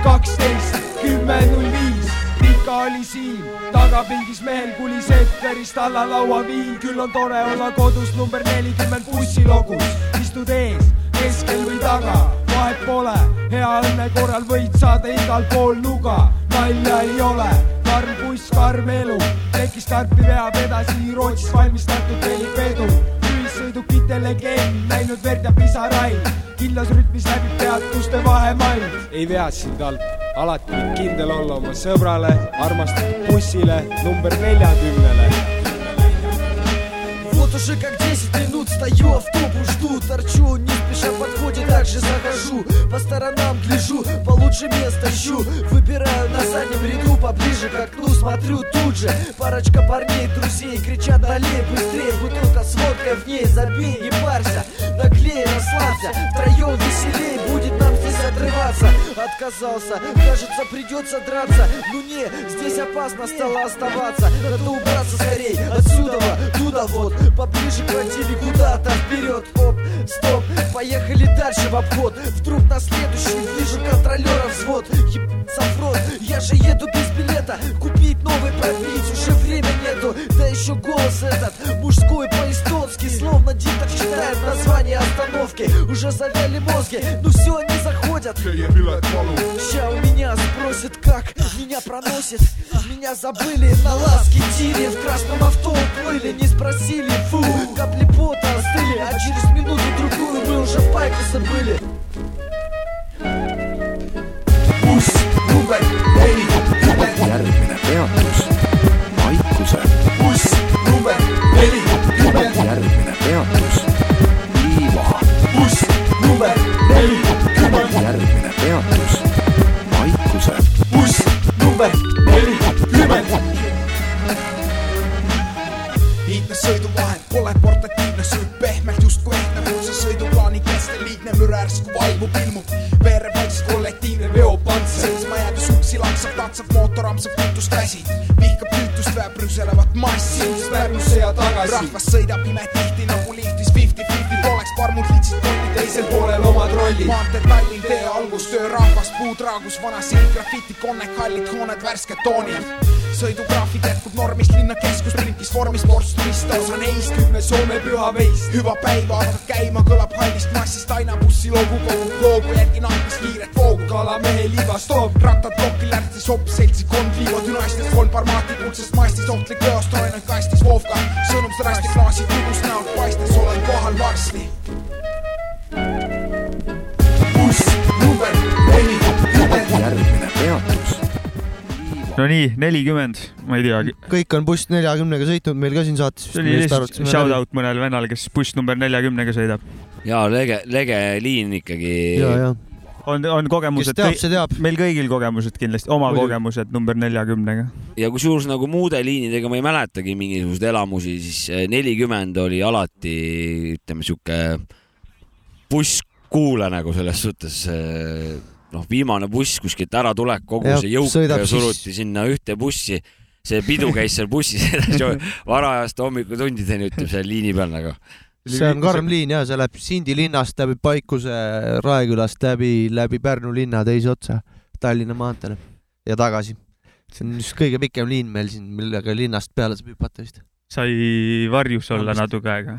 kaksteist, kümme, null viis, Rika oli siin, tagapingis mehel kulis Etterist alla laua viin, küll on tore olla kodus number nelikümmend bussilogus, istud ees, keskel või taga, vahet pole, hea õnne korral võid saada igal pool nuga, nalja ei ole, karm buss, karm elu, tekis karpi veab edasi Rootsis valmistatud helipedu, ühissõidukite legend, näinud verd ja pisaraid, kindlas rütmis läbib peatuste vahemaid. ei vea sind alt, alati võid kindel olla oma sõbrale, armastatud bussile number neljakümnele Вот уже как 10 минут стою, автобус жду Торчу, не спеша подходит, так же захожу По сторонам гляжу, получше место ищу Выбираю на заднем ряду, поближе к окну Смотрю тут же, парочка парней, друзей Кричат далее, быстрее, бутылка с водкой в ней Забей, не парься, наклей, расслабься Втроем веселей, будет нам отрываться. Отказался, кажется придется драться. Ну не, здесь опасно стало оставаться. Надо убраться скорей, отсюда, туда вот. Поближе к квартире куда-то вперед. Оп, стоп, поехали дальше в обход. Вдруг на следующий вижу контролера взвод. В рот, я же еду без билета. Купить новый пробить уже время нету. Да еще голос этот мужской по-эстонски Словно диктор читает название остановки. Уже завяли мозги, ну все, они заходят Ща у меня спросят, как меня проносит. Меня забыли на ласке тире В красном авто уплыли, не спросили, фу. Капли пота остыли, а через минуту-другую Мы уже в пайку забыли. Järgmine peatus, Maikuse buss number neli liitne tatsab mootor, amsab kütust käsi, vihkab kütust, väeb rüselevat massi, Pärnusse ja tagasi. rahvas sõidab imetihti nagu liftis fifty-fifty, poleks parmud litsid kotti, teisel poolel omad rollid. maantee Tallinn tee algus, töörahvas, puud raagus, vana sild, grafiti, konnek, hallid hooned, värsked toonid. sõidugraafik jätkub normist, linna keskus printis vormis portsturist, osa neist kümne Soome pühaveist. hüva päiva hakkab käima, kõlab hallist massist aina bussi logu kogub hoogu, järgin andmas kiiret voogu. kalamehe liivas toob rattad plokki, lärtsi sopp, seltsikond viivad dünastiast kolm parmaati kuldsest mastist, ohtlik eos, toinud kastis Vovka. sõnum sõnasti klaasid tugust näolt paistes, olen kohal varsti. Buss järgmine peatus. no nii, nelikümmend, ma ei teagi. kõik on buss neljakümnega sõitnud meil ka siin saates. see oli lihtsalt shout out mõnele vennale, kes buss number neljakümnega sõidab. ja lege, lege liin ikkagi. ja, ja. on, on kogemused. Kes teab, see teab. meil kõigil kogemused kindlasti, oma Muidugi. kogemused number neljakümnega. ja kusjuures nagu muude liinidega ma ei mäletagi mingisuguseid elamusi, siis eh, nelikümmend oli alati, ütleme sihuke busskuula nagu selles suhtes eh, noh, viimane buss kuskilt äratulek, kogu Jah, see jõuk sõidab siis- suruti sinna ühte bussi. see pidu käis seal bussis edasi varajaste hommikutundideni, ütleme seal liini peal nagu. see on karm liin ja see läheb Sindi linnast läbi Paikuse, Raekülast läbi, läbi Pärnu linna teise otsa Tallinna maanteele ja tagasi. see on just kõige pikem liin meil siin, millega linnast peale saab hüpata vist. sai varjus olla natuke aega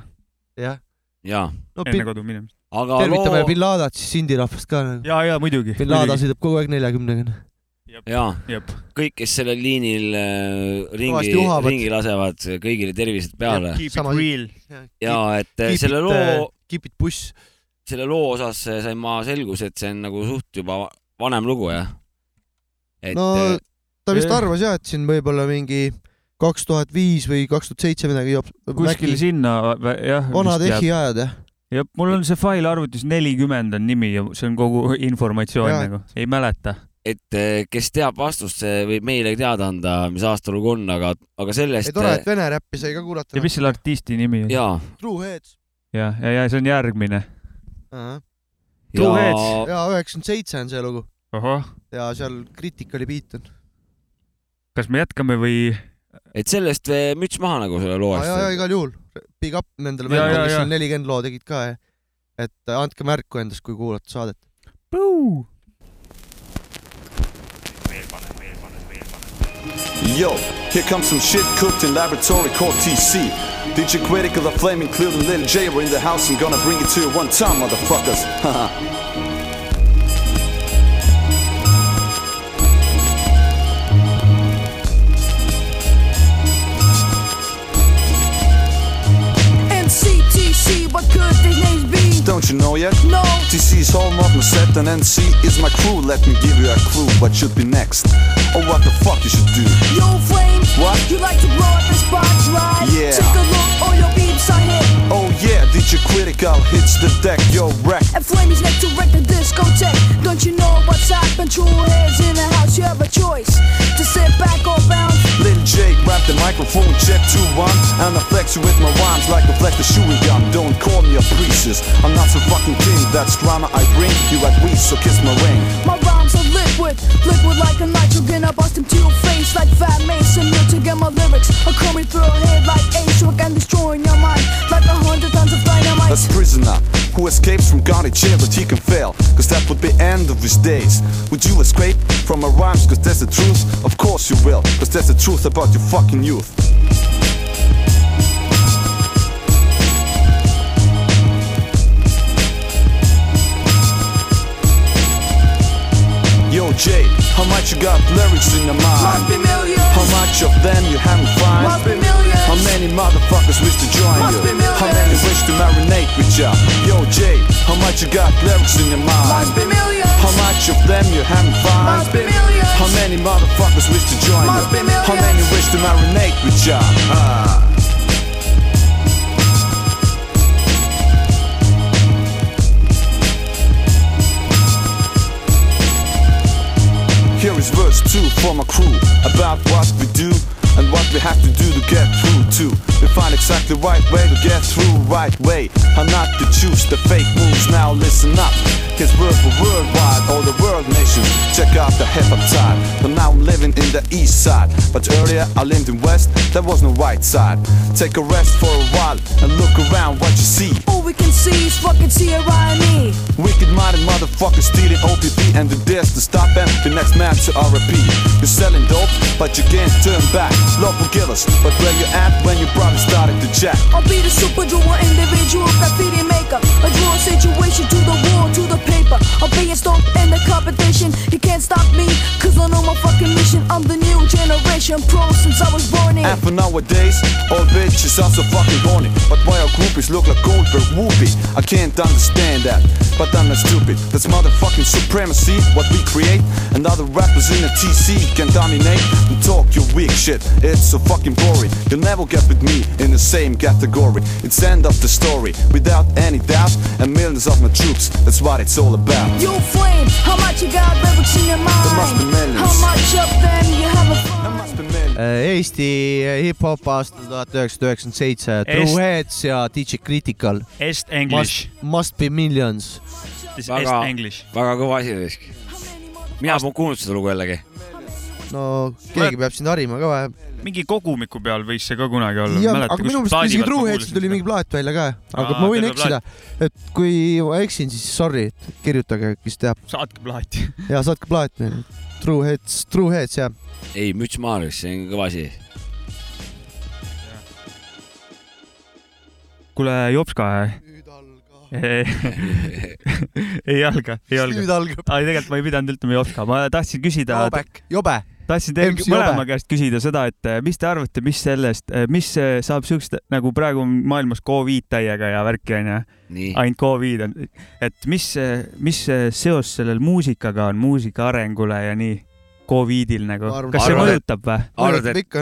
jah. ja. No, enne kodu minemist. Aga tervitame loo bin Ladat siis Sindi rahvast ka nagu. ja, ja muidugi. bin Lada sõidab kogu aeg neljakümnega. ja Jep. kõik, kes sellel liinil äh, ringi ringi lasevad, kõigile tervised peale. Keep it real. ja et äh, selle loo, Keep it buss. selle loo osas äh, sain ma selguse, et see on nagu suht juba va- vanem lugu jah. et no äh, ta vist arvas jah, et siin võib-olla mingi kaks tuhat viis või kaks tuhat seitse midagi kuskil sinna, jah. vanad ehhi ajad jah. jah, mul on see fail arvutis nelikümmend on nimi ja see on kogu informatsioon Jaa. nagu, ei mäleta. et äh, kes teab vastust, see võib meile teada anda, mis aastalugu on, aga, aga ei sellest. tore, et vene räppi sai ka kuulata. ja mis selle artisti nimi on? jaa, True Heads. ja, ja, ja see on järgmine. ja True Heads. ja üheksakümmend seitse on see lugu ja seal Criticali beat on. kas me jätkame või? Et sellest müts maha nagu selle loo ja, ja eest. igal juhul, big up nendele Ja, vendadele, ja, kes ja. seal nelikümmend loo tegid ka. et äh, andke märku endast, kui kuulate saadet. Yo, here comes some shit cooked in laboratory called TC. DJ Critical, the flaming clear, and little J are in the house. I'm gonna bring it to you one time, motherfuckers. Home of my set, and NC is my crew. Let me give you a clue what should be next, or what the fuck you should do. Yo, Flame. What? You like to blow up the spot, right? Yeah. Take a look, oh, all your beats I hit. Oh yeah, DJ Critical hits the deck, yo wreck. And Flame is next to wreck the discotheque. Don't you know what's happened? True heads in the house, you have a choice to sit back or bounce. Lil J, grab the microphone, check 2-1 And I flex you with my rhymes like a flex the chewing gum Don't call me a priestess, I'm not some fucking king That's drama I bring, you like weed, so kiss my ring My rhymes are liquid, liquid like a nitrogen. I bust them to your face like Fat Mason. You to get my lyrics are coming through your head like A-Shook and destroying your mind like a hundred tons of dynamite. That's prisoner who escapes from county jail but he can fail Cause that would be end of his days Would you escape from my rhymes cause that's the truth? Of course you will, cause that's the truth about your fucking youth Yo Jay, how much you got lyrics in your mind? Must be millions. How much of them you haven't find? Must be millions. How many motherfuckers wish to join Must you? be millions. How many wish to marinate with ya? Yo Jay, how much you got lyrics in your mind? Must be millions. How much of them you haven't find? Must be millions. How many motherfuckers wish to join Must you? be millions. How many wish to marinate with ya? Ah. Here is verse 2 for my crew about what we do and what we have to do to get through to. We find exactly right way to get through right way. How not to choose the fake moves. Now listen up. Cause we're for worldwide, all the world nations. Check out the hip hop side. But now I'm living in the east side. But earlier I lived in west, there was no right side. Take a rest for a while and look around what you see. All we can see is fucking tyranny. Wicked minded motherfuckers stealing OPP and the dares to stop them. The next man to RP. You're selling dope, but you can't turn back. Local killers, but where you at when your brother started to jack? I'll be the super drawer, individual graffiti maker. I draw a situation to the wall, to the paper. I'll be a stomp in the competition. You can't stop me, cause I know my fucking mission. I'm the new generation pro since I was born in. And for nowadays, all bitches are so fucking horny. But why our groupies look like Goldberg I can't understand that, but I'm not stupid. That's motherfucking supremacy, what we create. And other rappers in the TC can dominate and talk your weak shit. It's so fucking boring. You'll never get with me in the same category. It's end of the story, without any doubt. And millions of my troops, that's what it's all about. You flame, how much you got lyrics in your mind? There must be millions. How much of them you have a Eesti hip-hop aastal tuhat üheksasada üheksakümmend seitse, Est- True Heads ja DJ Critical. Est English. Must, be millions. väga, väga kõva asi risk. mina polnud kuulnud seda lugu jällegi. no keegi peab sind harima ka vaja. mingi kogumiku peal võis see ka kunagi olla. aga minu meelest isegi True Headsil tuli mingi plaat välja ka, aga Aa, ma võin eksida. et kui ma eksin, siis sorry, kirjutage, kes teab. saatke plaati. ja saatke plaat meile. True Heads, True Heads jah. ei, müts maha, see on kõva asi. kuule, Jopska. ei alga, ei alga. Nüüd algab. ai, tegelikult ma ei pidanud ütlema Jopska, ma tahtsin küsida. Jobek, jobe. Tahtsin teil MC mõlema käest küsida seda, et eh, mis te arvate, mis sellest, mis eh, saab siukest nagu praegu on maailmas Covid täiega ja värki onju. Ainult Covid on, et mis, mis seos sellel muusikaga on, muusika arengule ja nii Covidil nagu, kas see mõjutab või? arvad, et,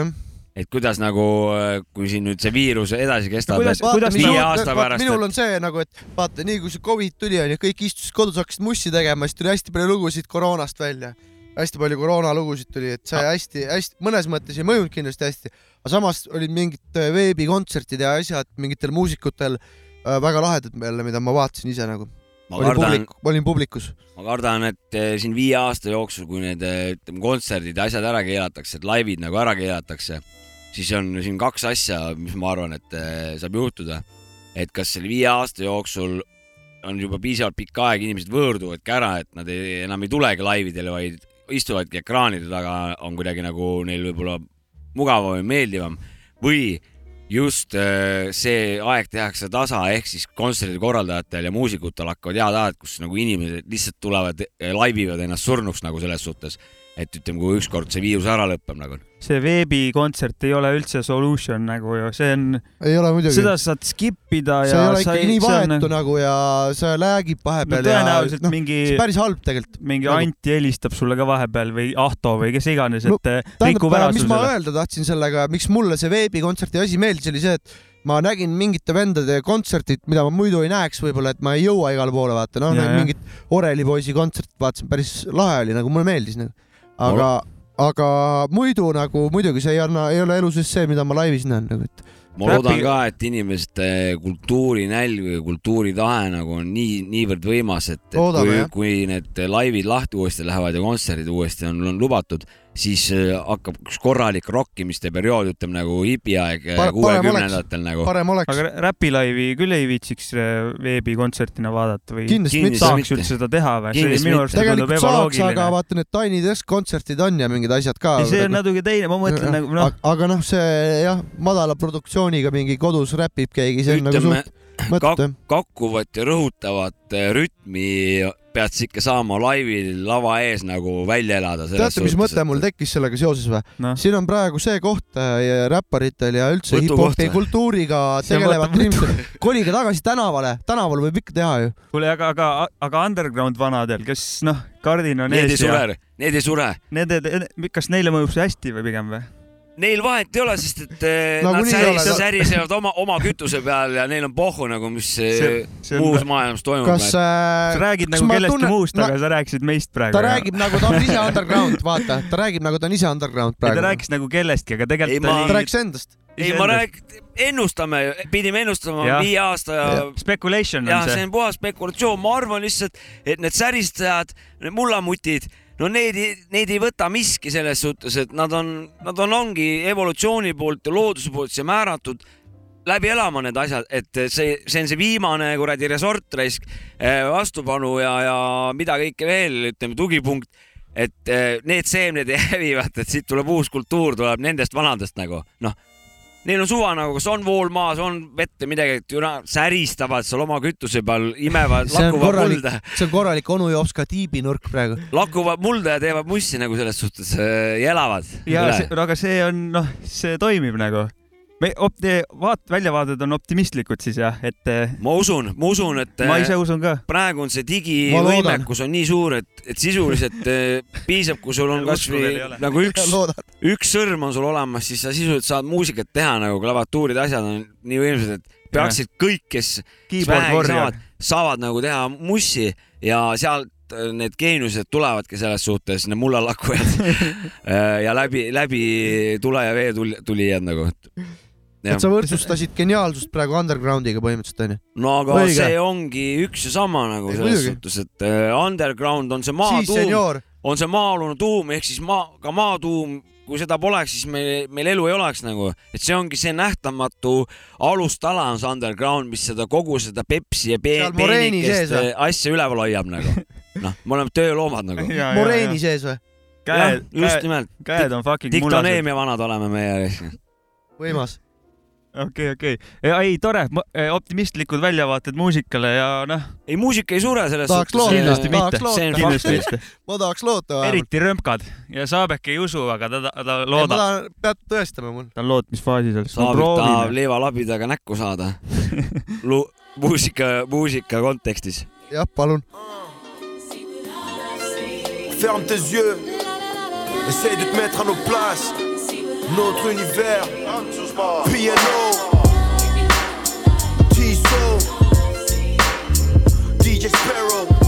et kuidas nagu, kui siin nüüd see viirus edasi kestab, kuidas, et kuidas viie aasta pärast, minul on see nagu, et vaata, nii kui see Covid tuli, onju, kõik istusid kodus, hakkasid mussi tegema, siis tuli hästi palju lugusid koroonast välja. Hästi palju koroonalugusid tuli, et see hästi-hästi, mõnes mõttes ei mõjunud kindlasti hästi, aga samas olid mingid äh, veebikontserdid ja asjad mingitel muusikutel äh, väga lahedad jälle, mida ma vaatasin ise nagu. Ma olin kardan- publik, olin publikus. ma kardan, et eh, siin viie aasta jooksul, kui need eh, ütleme kontserdid ja asjad ära keelatakse, et laivid nagu ära keelatakse, siis on siin kaks asja, mis ma arvan, et saab juhtuda. et kas selle viie aasta jooksul on juba piisavalt pikk aeg, inimesed võõrduvadki ära, et nad ei, enam ei tulegi laividele, vaid istuvadki ekraanide taga, on kuidagi nagu neil võib-olla mugavam ja meeldivam. Või just äh, see aeg tehakse tasa, ehk siis kontserdi korraldajatel ja muusikutel hakkavad head ajad, kus nagu inimesed lihtsalt tulevad, laivivad ennast surnuks nagu selles suhtes, et ütleme, kui ükskord see viirus ära lõpeb nagu. see veebikontsert ei ole üldse solution nagu ju, see on. ei ole muidugi. seda saad skip ida see ja ei ole ikkagi nii vahetu nagu... nagu ja see läägib vahepeal no tõenäoliselt ja no, mingi. see on päris halb tegelikult. mingi Nagu- Anti helistab sulle ka vahepeal või Ahto või kes iganes, No, et no, rikub ära tähendab, mis ma öelda tahtsin sellega, miks mulle see veebikontserti asi meeldis, oli see, et ma nägin mingite vendade kontsertit, mida ma muidu ei näeks võib-olla, et ma ei jõua igale poole vaata, noh mingit Oreli poisi kontserti vaatasin, päris lahe oli, nagu mulle meeldis nagu. aga, aga muidu nagu muidugi see ei anna, ei ole elu sees see, mida ma laivis näen nagu, et. ma loodan ka, et inimeste kultuurinälg või kultuuritahe nagu on nii, niivõrd võimas, et, et Loodame, kui kui need laivid lahti uuesti lähevad ja kontserdid uuesti on, on lubatud, siis äh, hakkab üks korralik rokkimiste periood, ütleme nagu hipiaeg parem kuuekümnendatel nagu. parem oleks. aga räpilaivi küll ei viitsiks äh, veebikontsertina vaadata või Kindlasti mitte. saaks Kindlasti üldse seda teha või? Kindlasti tegelikult saaks, aga vaata need Tiny Desk kontserdid on ja mingid asjad ka. ei, see on natuke teine, ma mõtlen nagu noh, aga noh, see jah, madala produktsiooniga mingi kodus räpib keegi, see on nagu suht, jah. kakkuvat ja rõhutavat äh, rütmi pead sa ikka saama laivil lava ees nagu välja elada. teate, mis mõte mul tekkis sellega seoses või no.? siin on praegu see koht äh, räpparitel ja üldse hip-hopi kultuuriga tegelevatel inimestel, kolige tagasi tänavale, tänaval võib ikka teha ju. kuule, aga, aga, aga underground vanadel, kes noh, kardin on Need ei ees ja sure, need ei sure. nende, kas neile mõjub see hästi või pigem või? Neil vahet ei ole, sest et eh, Nagunii nad ole, säris, no- särisevad oma, oma kütuse peal ja neil on pohhu nagu, mis See- see, see on- muus maailmas toimub. kas sa äh, räägid kas nagu kellestki tunnen- muust, no- aga sa rääkisid meist praegu. ta räägib nagu ta on ise underground, vaata, ta räägib nagu ta on ise underground ei, ta praegu. rääkis nagu kellestki, aga tegelikult Ei, ma- ta rääkis endast. ei, ma räägin, ennustame, pidime ennustama Jah. viie aasta ja Speculation jah, on see see. on puhas spekulatsioon, ma arvan lihtsalt, et need säristajad, need mullamutid, no need, neid ei võta miski selles suhtes, et nad on, nad on, ongi evolutsiooni poolt ja looduse poolt siia määratud läbi elama need asjad, et see, see on see viimane kuradi resort raisk, vastupanu ja, ja mida kõike veel, ütleme tugipunkt, et eh, need seemned hävivad, et siit tuleb uus kultuur, tuleb nendest vanadest nagu noh Neil on suva nagu, kas on vool maas, on vett või midagi, et ju nad säristavad seal oma kütuse peal, imevad, see on lakuvad korralik mulda,, see on korralik onu Jopska tiibinurk praegu. lakuvad mulda ja teevad mussi nagu selles suhtes äh, ja elavad. ja see, aga see on, noh, see toimib nagu. Me opti-, vaat-, väljavaated on optimistlikud siis jah, et. ma usun, ma usun, et ma ise usun ka. praegu on see digivõimekus on nii suur, et, et sisuliselt eh, piisab, kui sul on kasvõi nagu üks üks sõrm on sul olemas, siis sa sisuliselt saad muusikat teha nagu klaviatuurid, asjad on nii võimsad, et peaksid kõik, kes saavad, saavad nagu teha mussi ja sealt eh, need geeniused tulevadki selles suhtes, need mullalakkujad Eh, ja läbi, läbi tule ja vee tul- tulijad nagu. Et sa võrdsustasid geniaalsust praegu undergroundiga põhimõtteliselt onju. no aga Õige. see ongi üks ja sama nagu Ei, selles suhtes, et äh, underground on see maatuum senior., on see maa-alune tuum ehk siis maa, ka maatuum, kui seda poleks, siis meil, meil elu ei oleks nagu, et see ongi see nähtamatu alustala on see underground, mis seda kogu seda Pepsi ja pe- peenikest äh, asja üleval hoiab nagu. noh, me oleme tööloomad nagu. moreeni sees või? Käed- käed- käed on fucking diktoneemia vanad oleme meie. võimas. okei, okei, ei tore, optimistlikud väljavaated muusikale ja noh. ei, muusika ei sure selles tahaks suhtes. kindlasti mitte. kindlasti mitte. ma tahaks loota vähemalt. eriti rõmkad ja Saabek ei usu, aga ta, ta, ta ma loodab. tahan, pead tõestama mul. ta on lootmisfaasis alles. Saabik tahab leivalabidaga näkku saada. muusika, muusika kontekstis. jah, palun. Ferme tes yeux, essaye de te mettre à nos places. Notre univers, P&O, Soul, DJ Sparrow.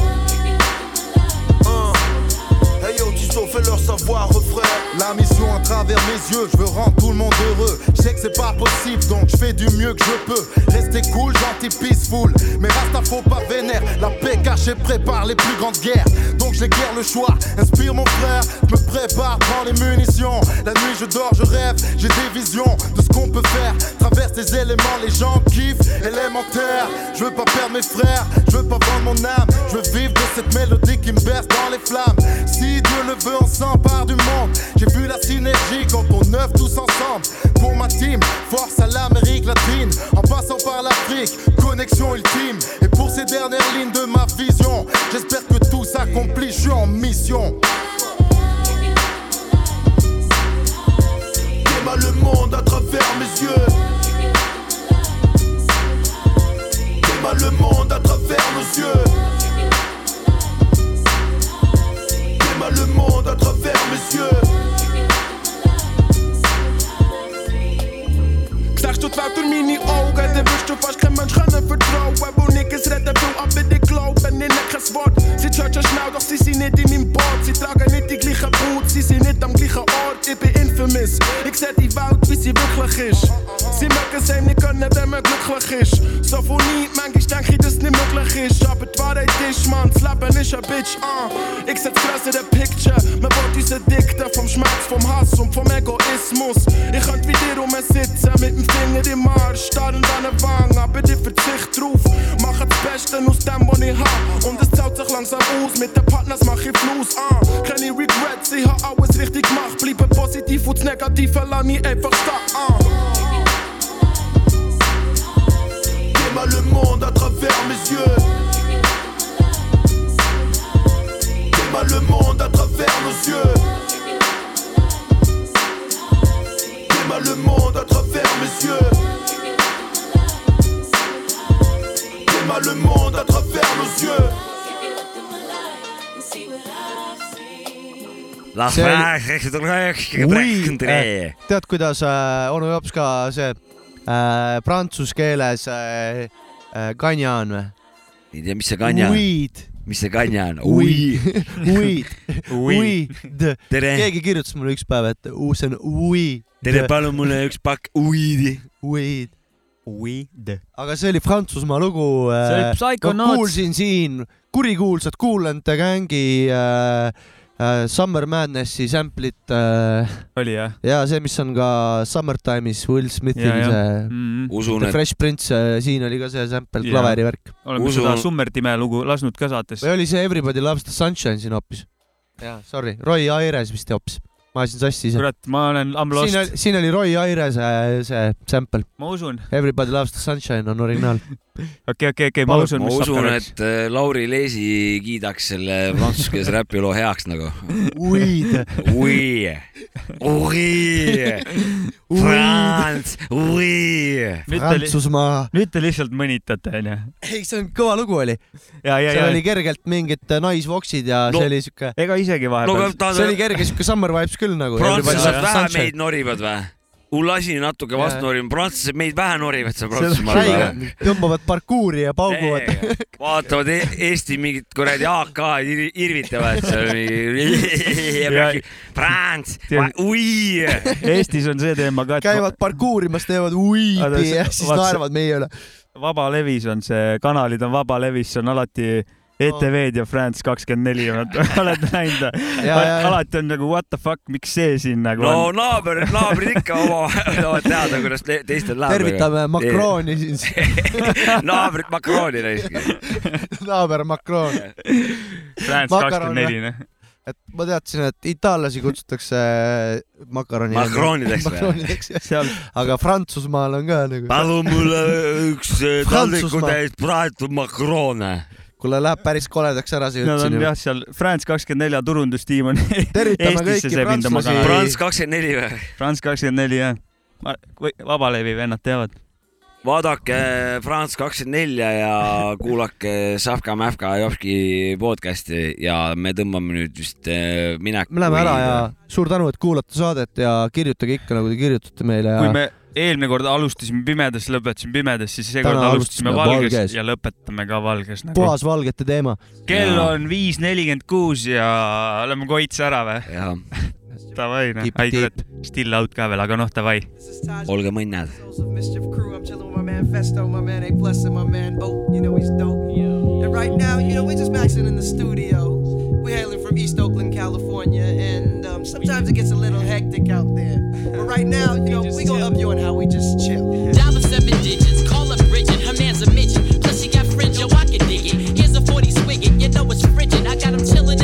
Tiso, fais-leur savoir, refrain. La mission à travers mes yeux, je veux rendre tout le monde heureux. Je sais que c'est pas possible, donc je fais du mieux que je peux. Rester cool, gentil, peaceful. Mais Rasta faut pas vénère. La paix cachée prépare les plus grandes guerres. Donc j'ai guère le choix. Inspire mon frère, je me prépare, prends les munitions. La nuit je dors, je rêve, j'ai des visions de ce qu'on peut faire. Traverse les éléments, les gens kiffent, élémentaire. Je veux pas perdre mes frères, je veux pas vendre mon âme. Je veux vivre de cette mélodie qui me berce dans les flammes. Si Dieu le veut, on s'empare du monde. J'ai vu la synergie quand on œuvre tous ensemble. Pour ma team, force à l'Amérique latine. En passant par l'Afrique, connexion ultime. Et pour ces dernières lignes de ma vision, j'espère que tout s'accomplit. Je suis en mission. Le monde à travers mes yeux. Déma le monde à travers nos yeux. Déma le monde à travers mes yeux. Sagst du zwar door meine Augen, dann wirst du fast kein Mensch können vertrauen. Wo niggas redden wil, aber die glauben in nichts Wort. Sie judgen schnell, doch sie sind nicht in meinem Boot. Sie tragen nicht die gleichen Boots, sie sind nicht am gleichen Ort. Ich bin infamous. Ich seh die Welt, wie sie wirklich ist. Sie mögen es einem nicht können, wenn man glücklich ist. So von nie, manchmal denke ich, dass es nicht möglich ist. Aber die Wahrheit ist, man, das Leben ist ein Bitch. Uh. Ich setz größere Picture. Man will unsere Dikte vom Schmerz, vom Hass und vom Egoismus. Ich könnte wie dir sitzen mit dem Finger im Arsch, starrend an der Wange, aber ich verzicht drauf. Mache das Beste aus dem, was ich hab. Und es zahlt sich langsam aus, mit den Partners mach ich Fluss. Ah, keine Regrets, ich hab alles richtig gemacht. Bleibe positiv und das Negative lass mich einfach stehen. Ah. Déma le monde à travers mes yeux. Déma le monde à travers nos yeux. Déma le monde à travers mes yeux. Déma le monde à travers nos yeux. Las See oli- rääkida Ui, äh, tead, kuidas äh, onu Jops ka see äh, prantsuse keeles äh, äh, kanja on või? ei tea, mis see kanja on mis see kanja on? Ui. weed. Tere. keegi kirjutas mulle üks päev, et see on weed. tere, palun mulle üks pakk weed'i. Weed. Weed. aga see oli Prantsusmaa lugu. See oli Psychonauts. kuulsin siin kurikuulsat Gangi äh, äh, Summer Madnessi sample'it äh,. oli jah? ja see, mis on ka Summertime'is Will Smithil Ja, see Mhm. Usun, The et- Fresh Prince, siin oli ka see sample, klaveri värk. oleme seda Summerdime lugu lasknud ka saates. või oli see Everybody Loves the Sunshine siin hoopis? jaa, sorry, Roy Ayres vist hoopis. Ma ajasin sassi ise. kurat, ma olen I m siin lost. oli, siin oli Roy Airese see sample. ma usun. Everybody Loves the Sunshine on originaal. okei, okei, okei, ma usun, ma usun, et äh, Lauri Leesi kiidaks selle prantsuskeelse räpiloo heaks nagu. Weed. Oui, oui, France, oui. Prantsusmaa. nüüd te lihtsalt mõnitate, onju. ei, see on kõva lugu oli. ja, ja, seal oli. kergelt mingid naisvoksid ja No, see oli siuke. ega isegi vahepeal. see oli kerge siuke summer vibes küll nagu. prantslased vähe meid norivad või? Ullasi natuke vastu norima, prantslased meid vähe norivad seal Prantsusmaal tõmbavad parkuuri ja pauguvad. vaatavad E- Eesti mingit kuradi AK-d ir- irvitavad seal mingi. Prants, ui. Eestis on see teema ka, käivad parkuurimas, teevad uiidi ja siis naeravad meie üle. vabalevis on see, kanalid on vabalevis, see on alati ETV-d ja France kakskümmend neli, oled näinud alati on nagu what the fuck, miks see siin nagu no on? naaber, naabrid ikka omavahel tahavad teada, kuidas te- teistel läheb. tervitame Macroni siin, naabrit Macroni raisk. naaber Macron. France kakskümmend neli, noh. et ma teadsin, et itaallasi kutsutakse makaroni. Macronideks või? Aga Prantsusmaal on ka nagu. palun mulle üks äh, taldriku täis praetud Macrone. kuule, läheb päris koledaks ära see Nad jutt on siin jah, seal France kakskümmend nelja turundustiim on Tervitame Eestisse kanali. Prants kakskümmend neli või? France kakskümmend neli, jah. vabalevi vennad teavad. vaadake France kakskümmend nelja ja kuulake Savka Mähka Jopski podcast'i ja me tõmbame nüüd vist äh, mineku. me läheme ära ja suur tänu, et kuulate saadet ja kirjutage ikka nagu te kirjutate meile kui ja me eelmine kord alustasime pimedas, lõpetasime pimedas, siis seekord alustasime alustasime valges, valges. ja lõpetame ka valges nagu. puhas valgete teema. kell on viis nelikümmend kuus ja oleme koits ära või? jah. Davai, noh, Tipp, ai, still out ka veel, aga noh, davai. olge mõnnad. I'm chilling with my man Festo, my man A Plus, and my man Oak. You know he's dope. And right now, you know, we're just maxing in the studio. We're hailing from East Oakland, California, and um, sometimes it gets a little hectic out there. But right now, you know, we gonna up you on how we just chill. Dollar seven digits, call up Bridget, her man's a midget. Plus she got fringe, yo, I can dig it. Here's a 40 swig you know it's frigid. I got him chilling